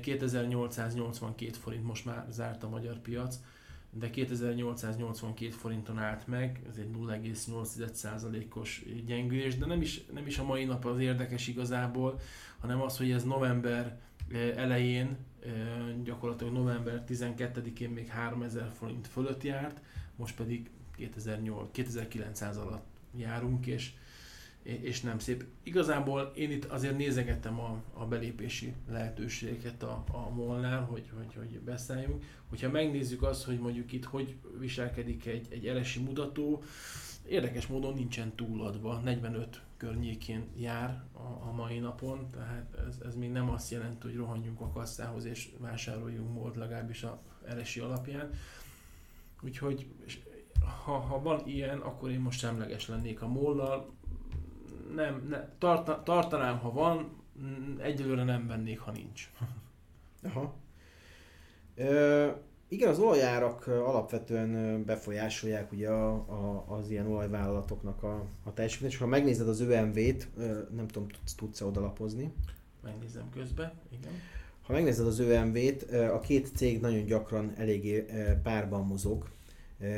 2882 forint most már zárt a magyar piac, de 2882 forinton állt meg, ez egy 0,8%-os gyengülés, de nem is, nem is a mai nap az érdekes igazából, hanem az, hogy ez november elején, gyakorlatilag november 12-én még 3000 forint fölött járt, most pedig 2008, 2900 alatt járunk, és és nem szép. Igazából én itt azért nézegettem a, a belépési lehetőségeket a, a molnál, hogy, hogy, hogy beszéljünk. Hogyha megnézzük azt, hogy mondjuk itt hogy viselkedik egy, egy elesi mutató, érdekes módon nincsen túladva, 45 környékén jár a, a mai napon, tehát ez, ez még nem azt jelenti, hogy rohanjunk a kasszához és vásároljunk mód legalábbis a elesi alapján. Úgyhogy ha, ha van ilyen, akkor én most semleges lennék a mollal, nem, ne, tarta, tartanám, ha van, egyelőre nem vennék, ha nincs. Aha. Igen, az olajárak alapvetően befolyásolják ugye a, a, az ilyen olajvállalatoknak a, a teljesítményt, és ha megnézed az ÖMV-t, nem tudom, tudsz, tudsz-e odalapozni? Megnézem közben, igen. Ha megnézed az ÖMV-t, a két cég nagyon gyakran eléggé párban mozog.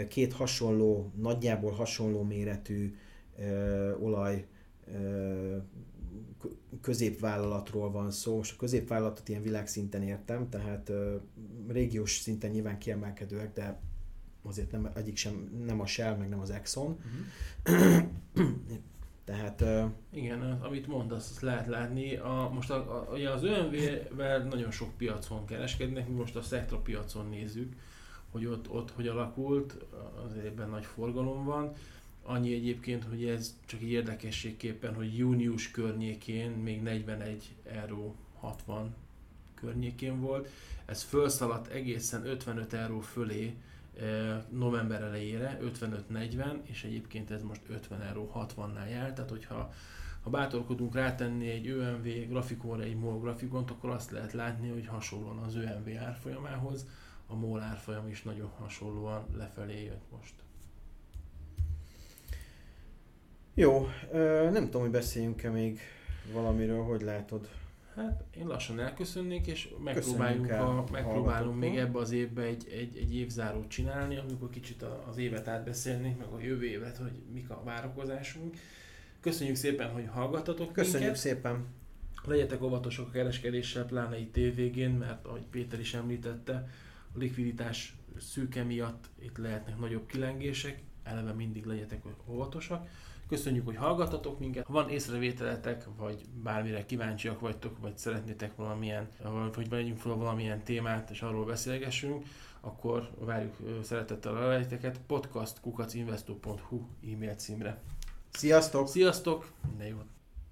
Két hasonló, nagyjából hasonló méretű olaj középvállalatról van szó. Most a középvállalatot ilyen világszinten értem, tehát régiós szinten nyilván kiemelkedőek, de azért nem, egyik sem, nem a Shell, meg nem az Exxon. Uh-huh. Tehát... Uh, Igen, amit mondasz, azt lehet látni. A, most a, a, ugye az OMV-vel nagyon sok piacon kereskednek, mi most a Sectra piacon nézzük, hogy ott, ott hogy alakult, azért ebben nagy forgalom van. Annyi egyébként, hogy ez csak egy érdekességképpen, hogy június környékén még 41 euró 60 környékén volt. Ez felszaladt egészen 55 euró fölé eh, november elejére, 55-40, és egyébként ez most 50 euró 60-nál jár, tehát hogyha ha bátorkodunk rátenni egy ÖMV grafikonra egy MOL grafikont, akkor azt lehet látni, hogy hasonlóan az ÖMV árfolyamához, a MOL árfolyam is nagyon hasonlóan lefelé jött most. Jó, nem tudom, hogy beszéljünk-e még valamiről, hogy látod? Hát én lassan elköszönnék, és megpróbáljuk a, megpróbálunk még ebbe az évbe egy, egy, egy évzárót csinálni, amikor kicsit az évet átbeszélnénk, meg a jövő évet, hogy mik a várakozásunk. Köszönjük szépen, hogy hallgattatok Köszönjük minket. szépen. Legyetek óvatosak a kereskedéssel, pláne itt tévégén, mert ahogy Péter is említette, a likviditás szűke miatt itt lehetnek nagyobb kilengések, eleve mindig legyetek óvatosak. Köszönjük, hogy hallgatatok minket. Ha van észrevételetek, vagy bármire kíváncsiak vagytok, vagy szeretnétek valamilyen, vagy vegyünk fel valamilyen témát, és arról beszélgessünk, akkor várjuk szeretettel a lejteket podcastkukacinvesto.hu e-mail címre. Sziasztok! Sziasztok! Minden jót!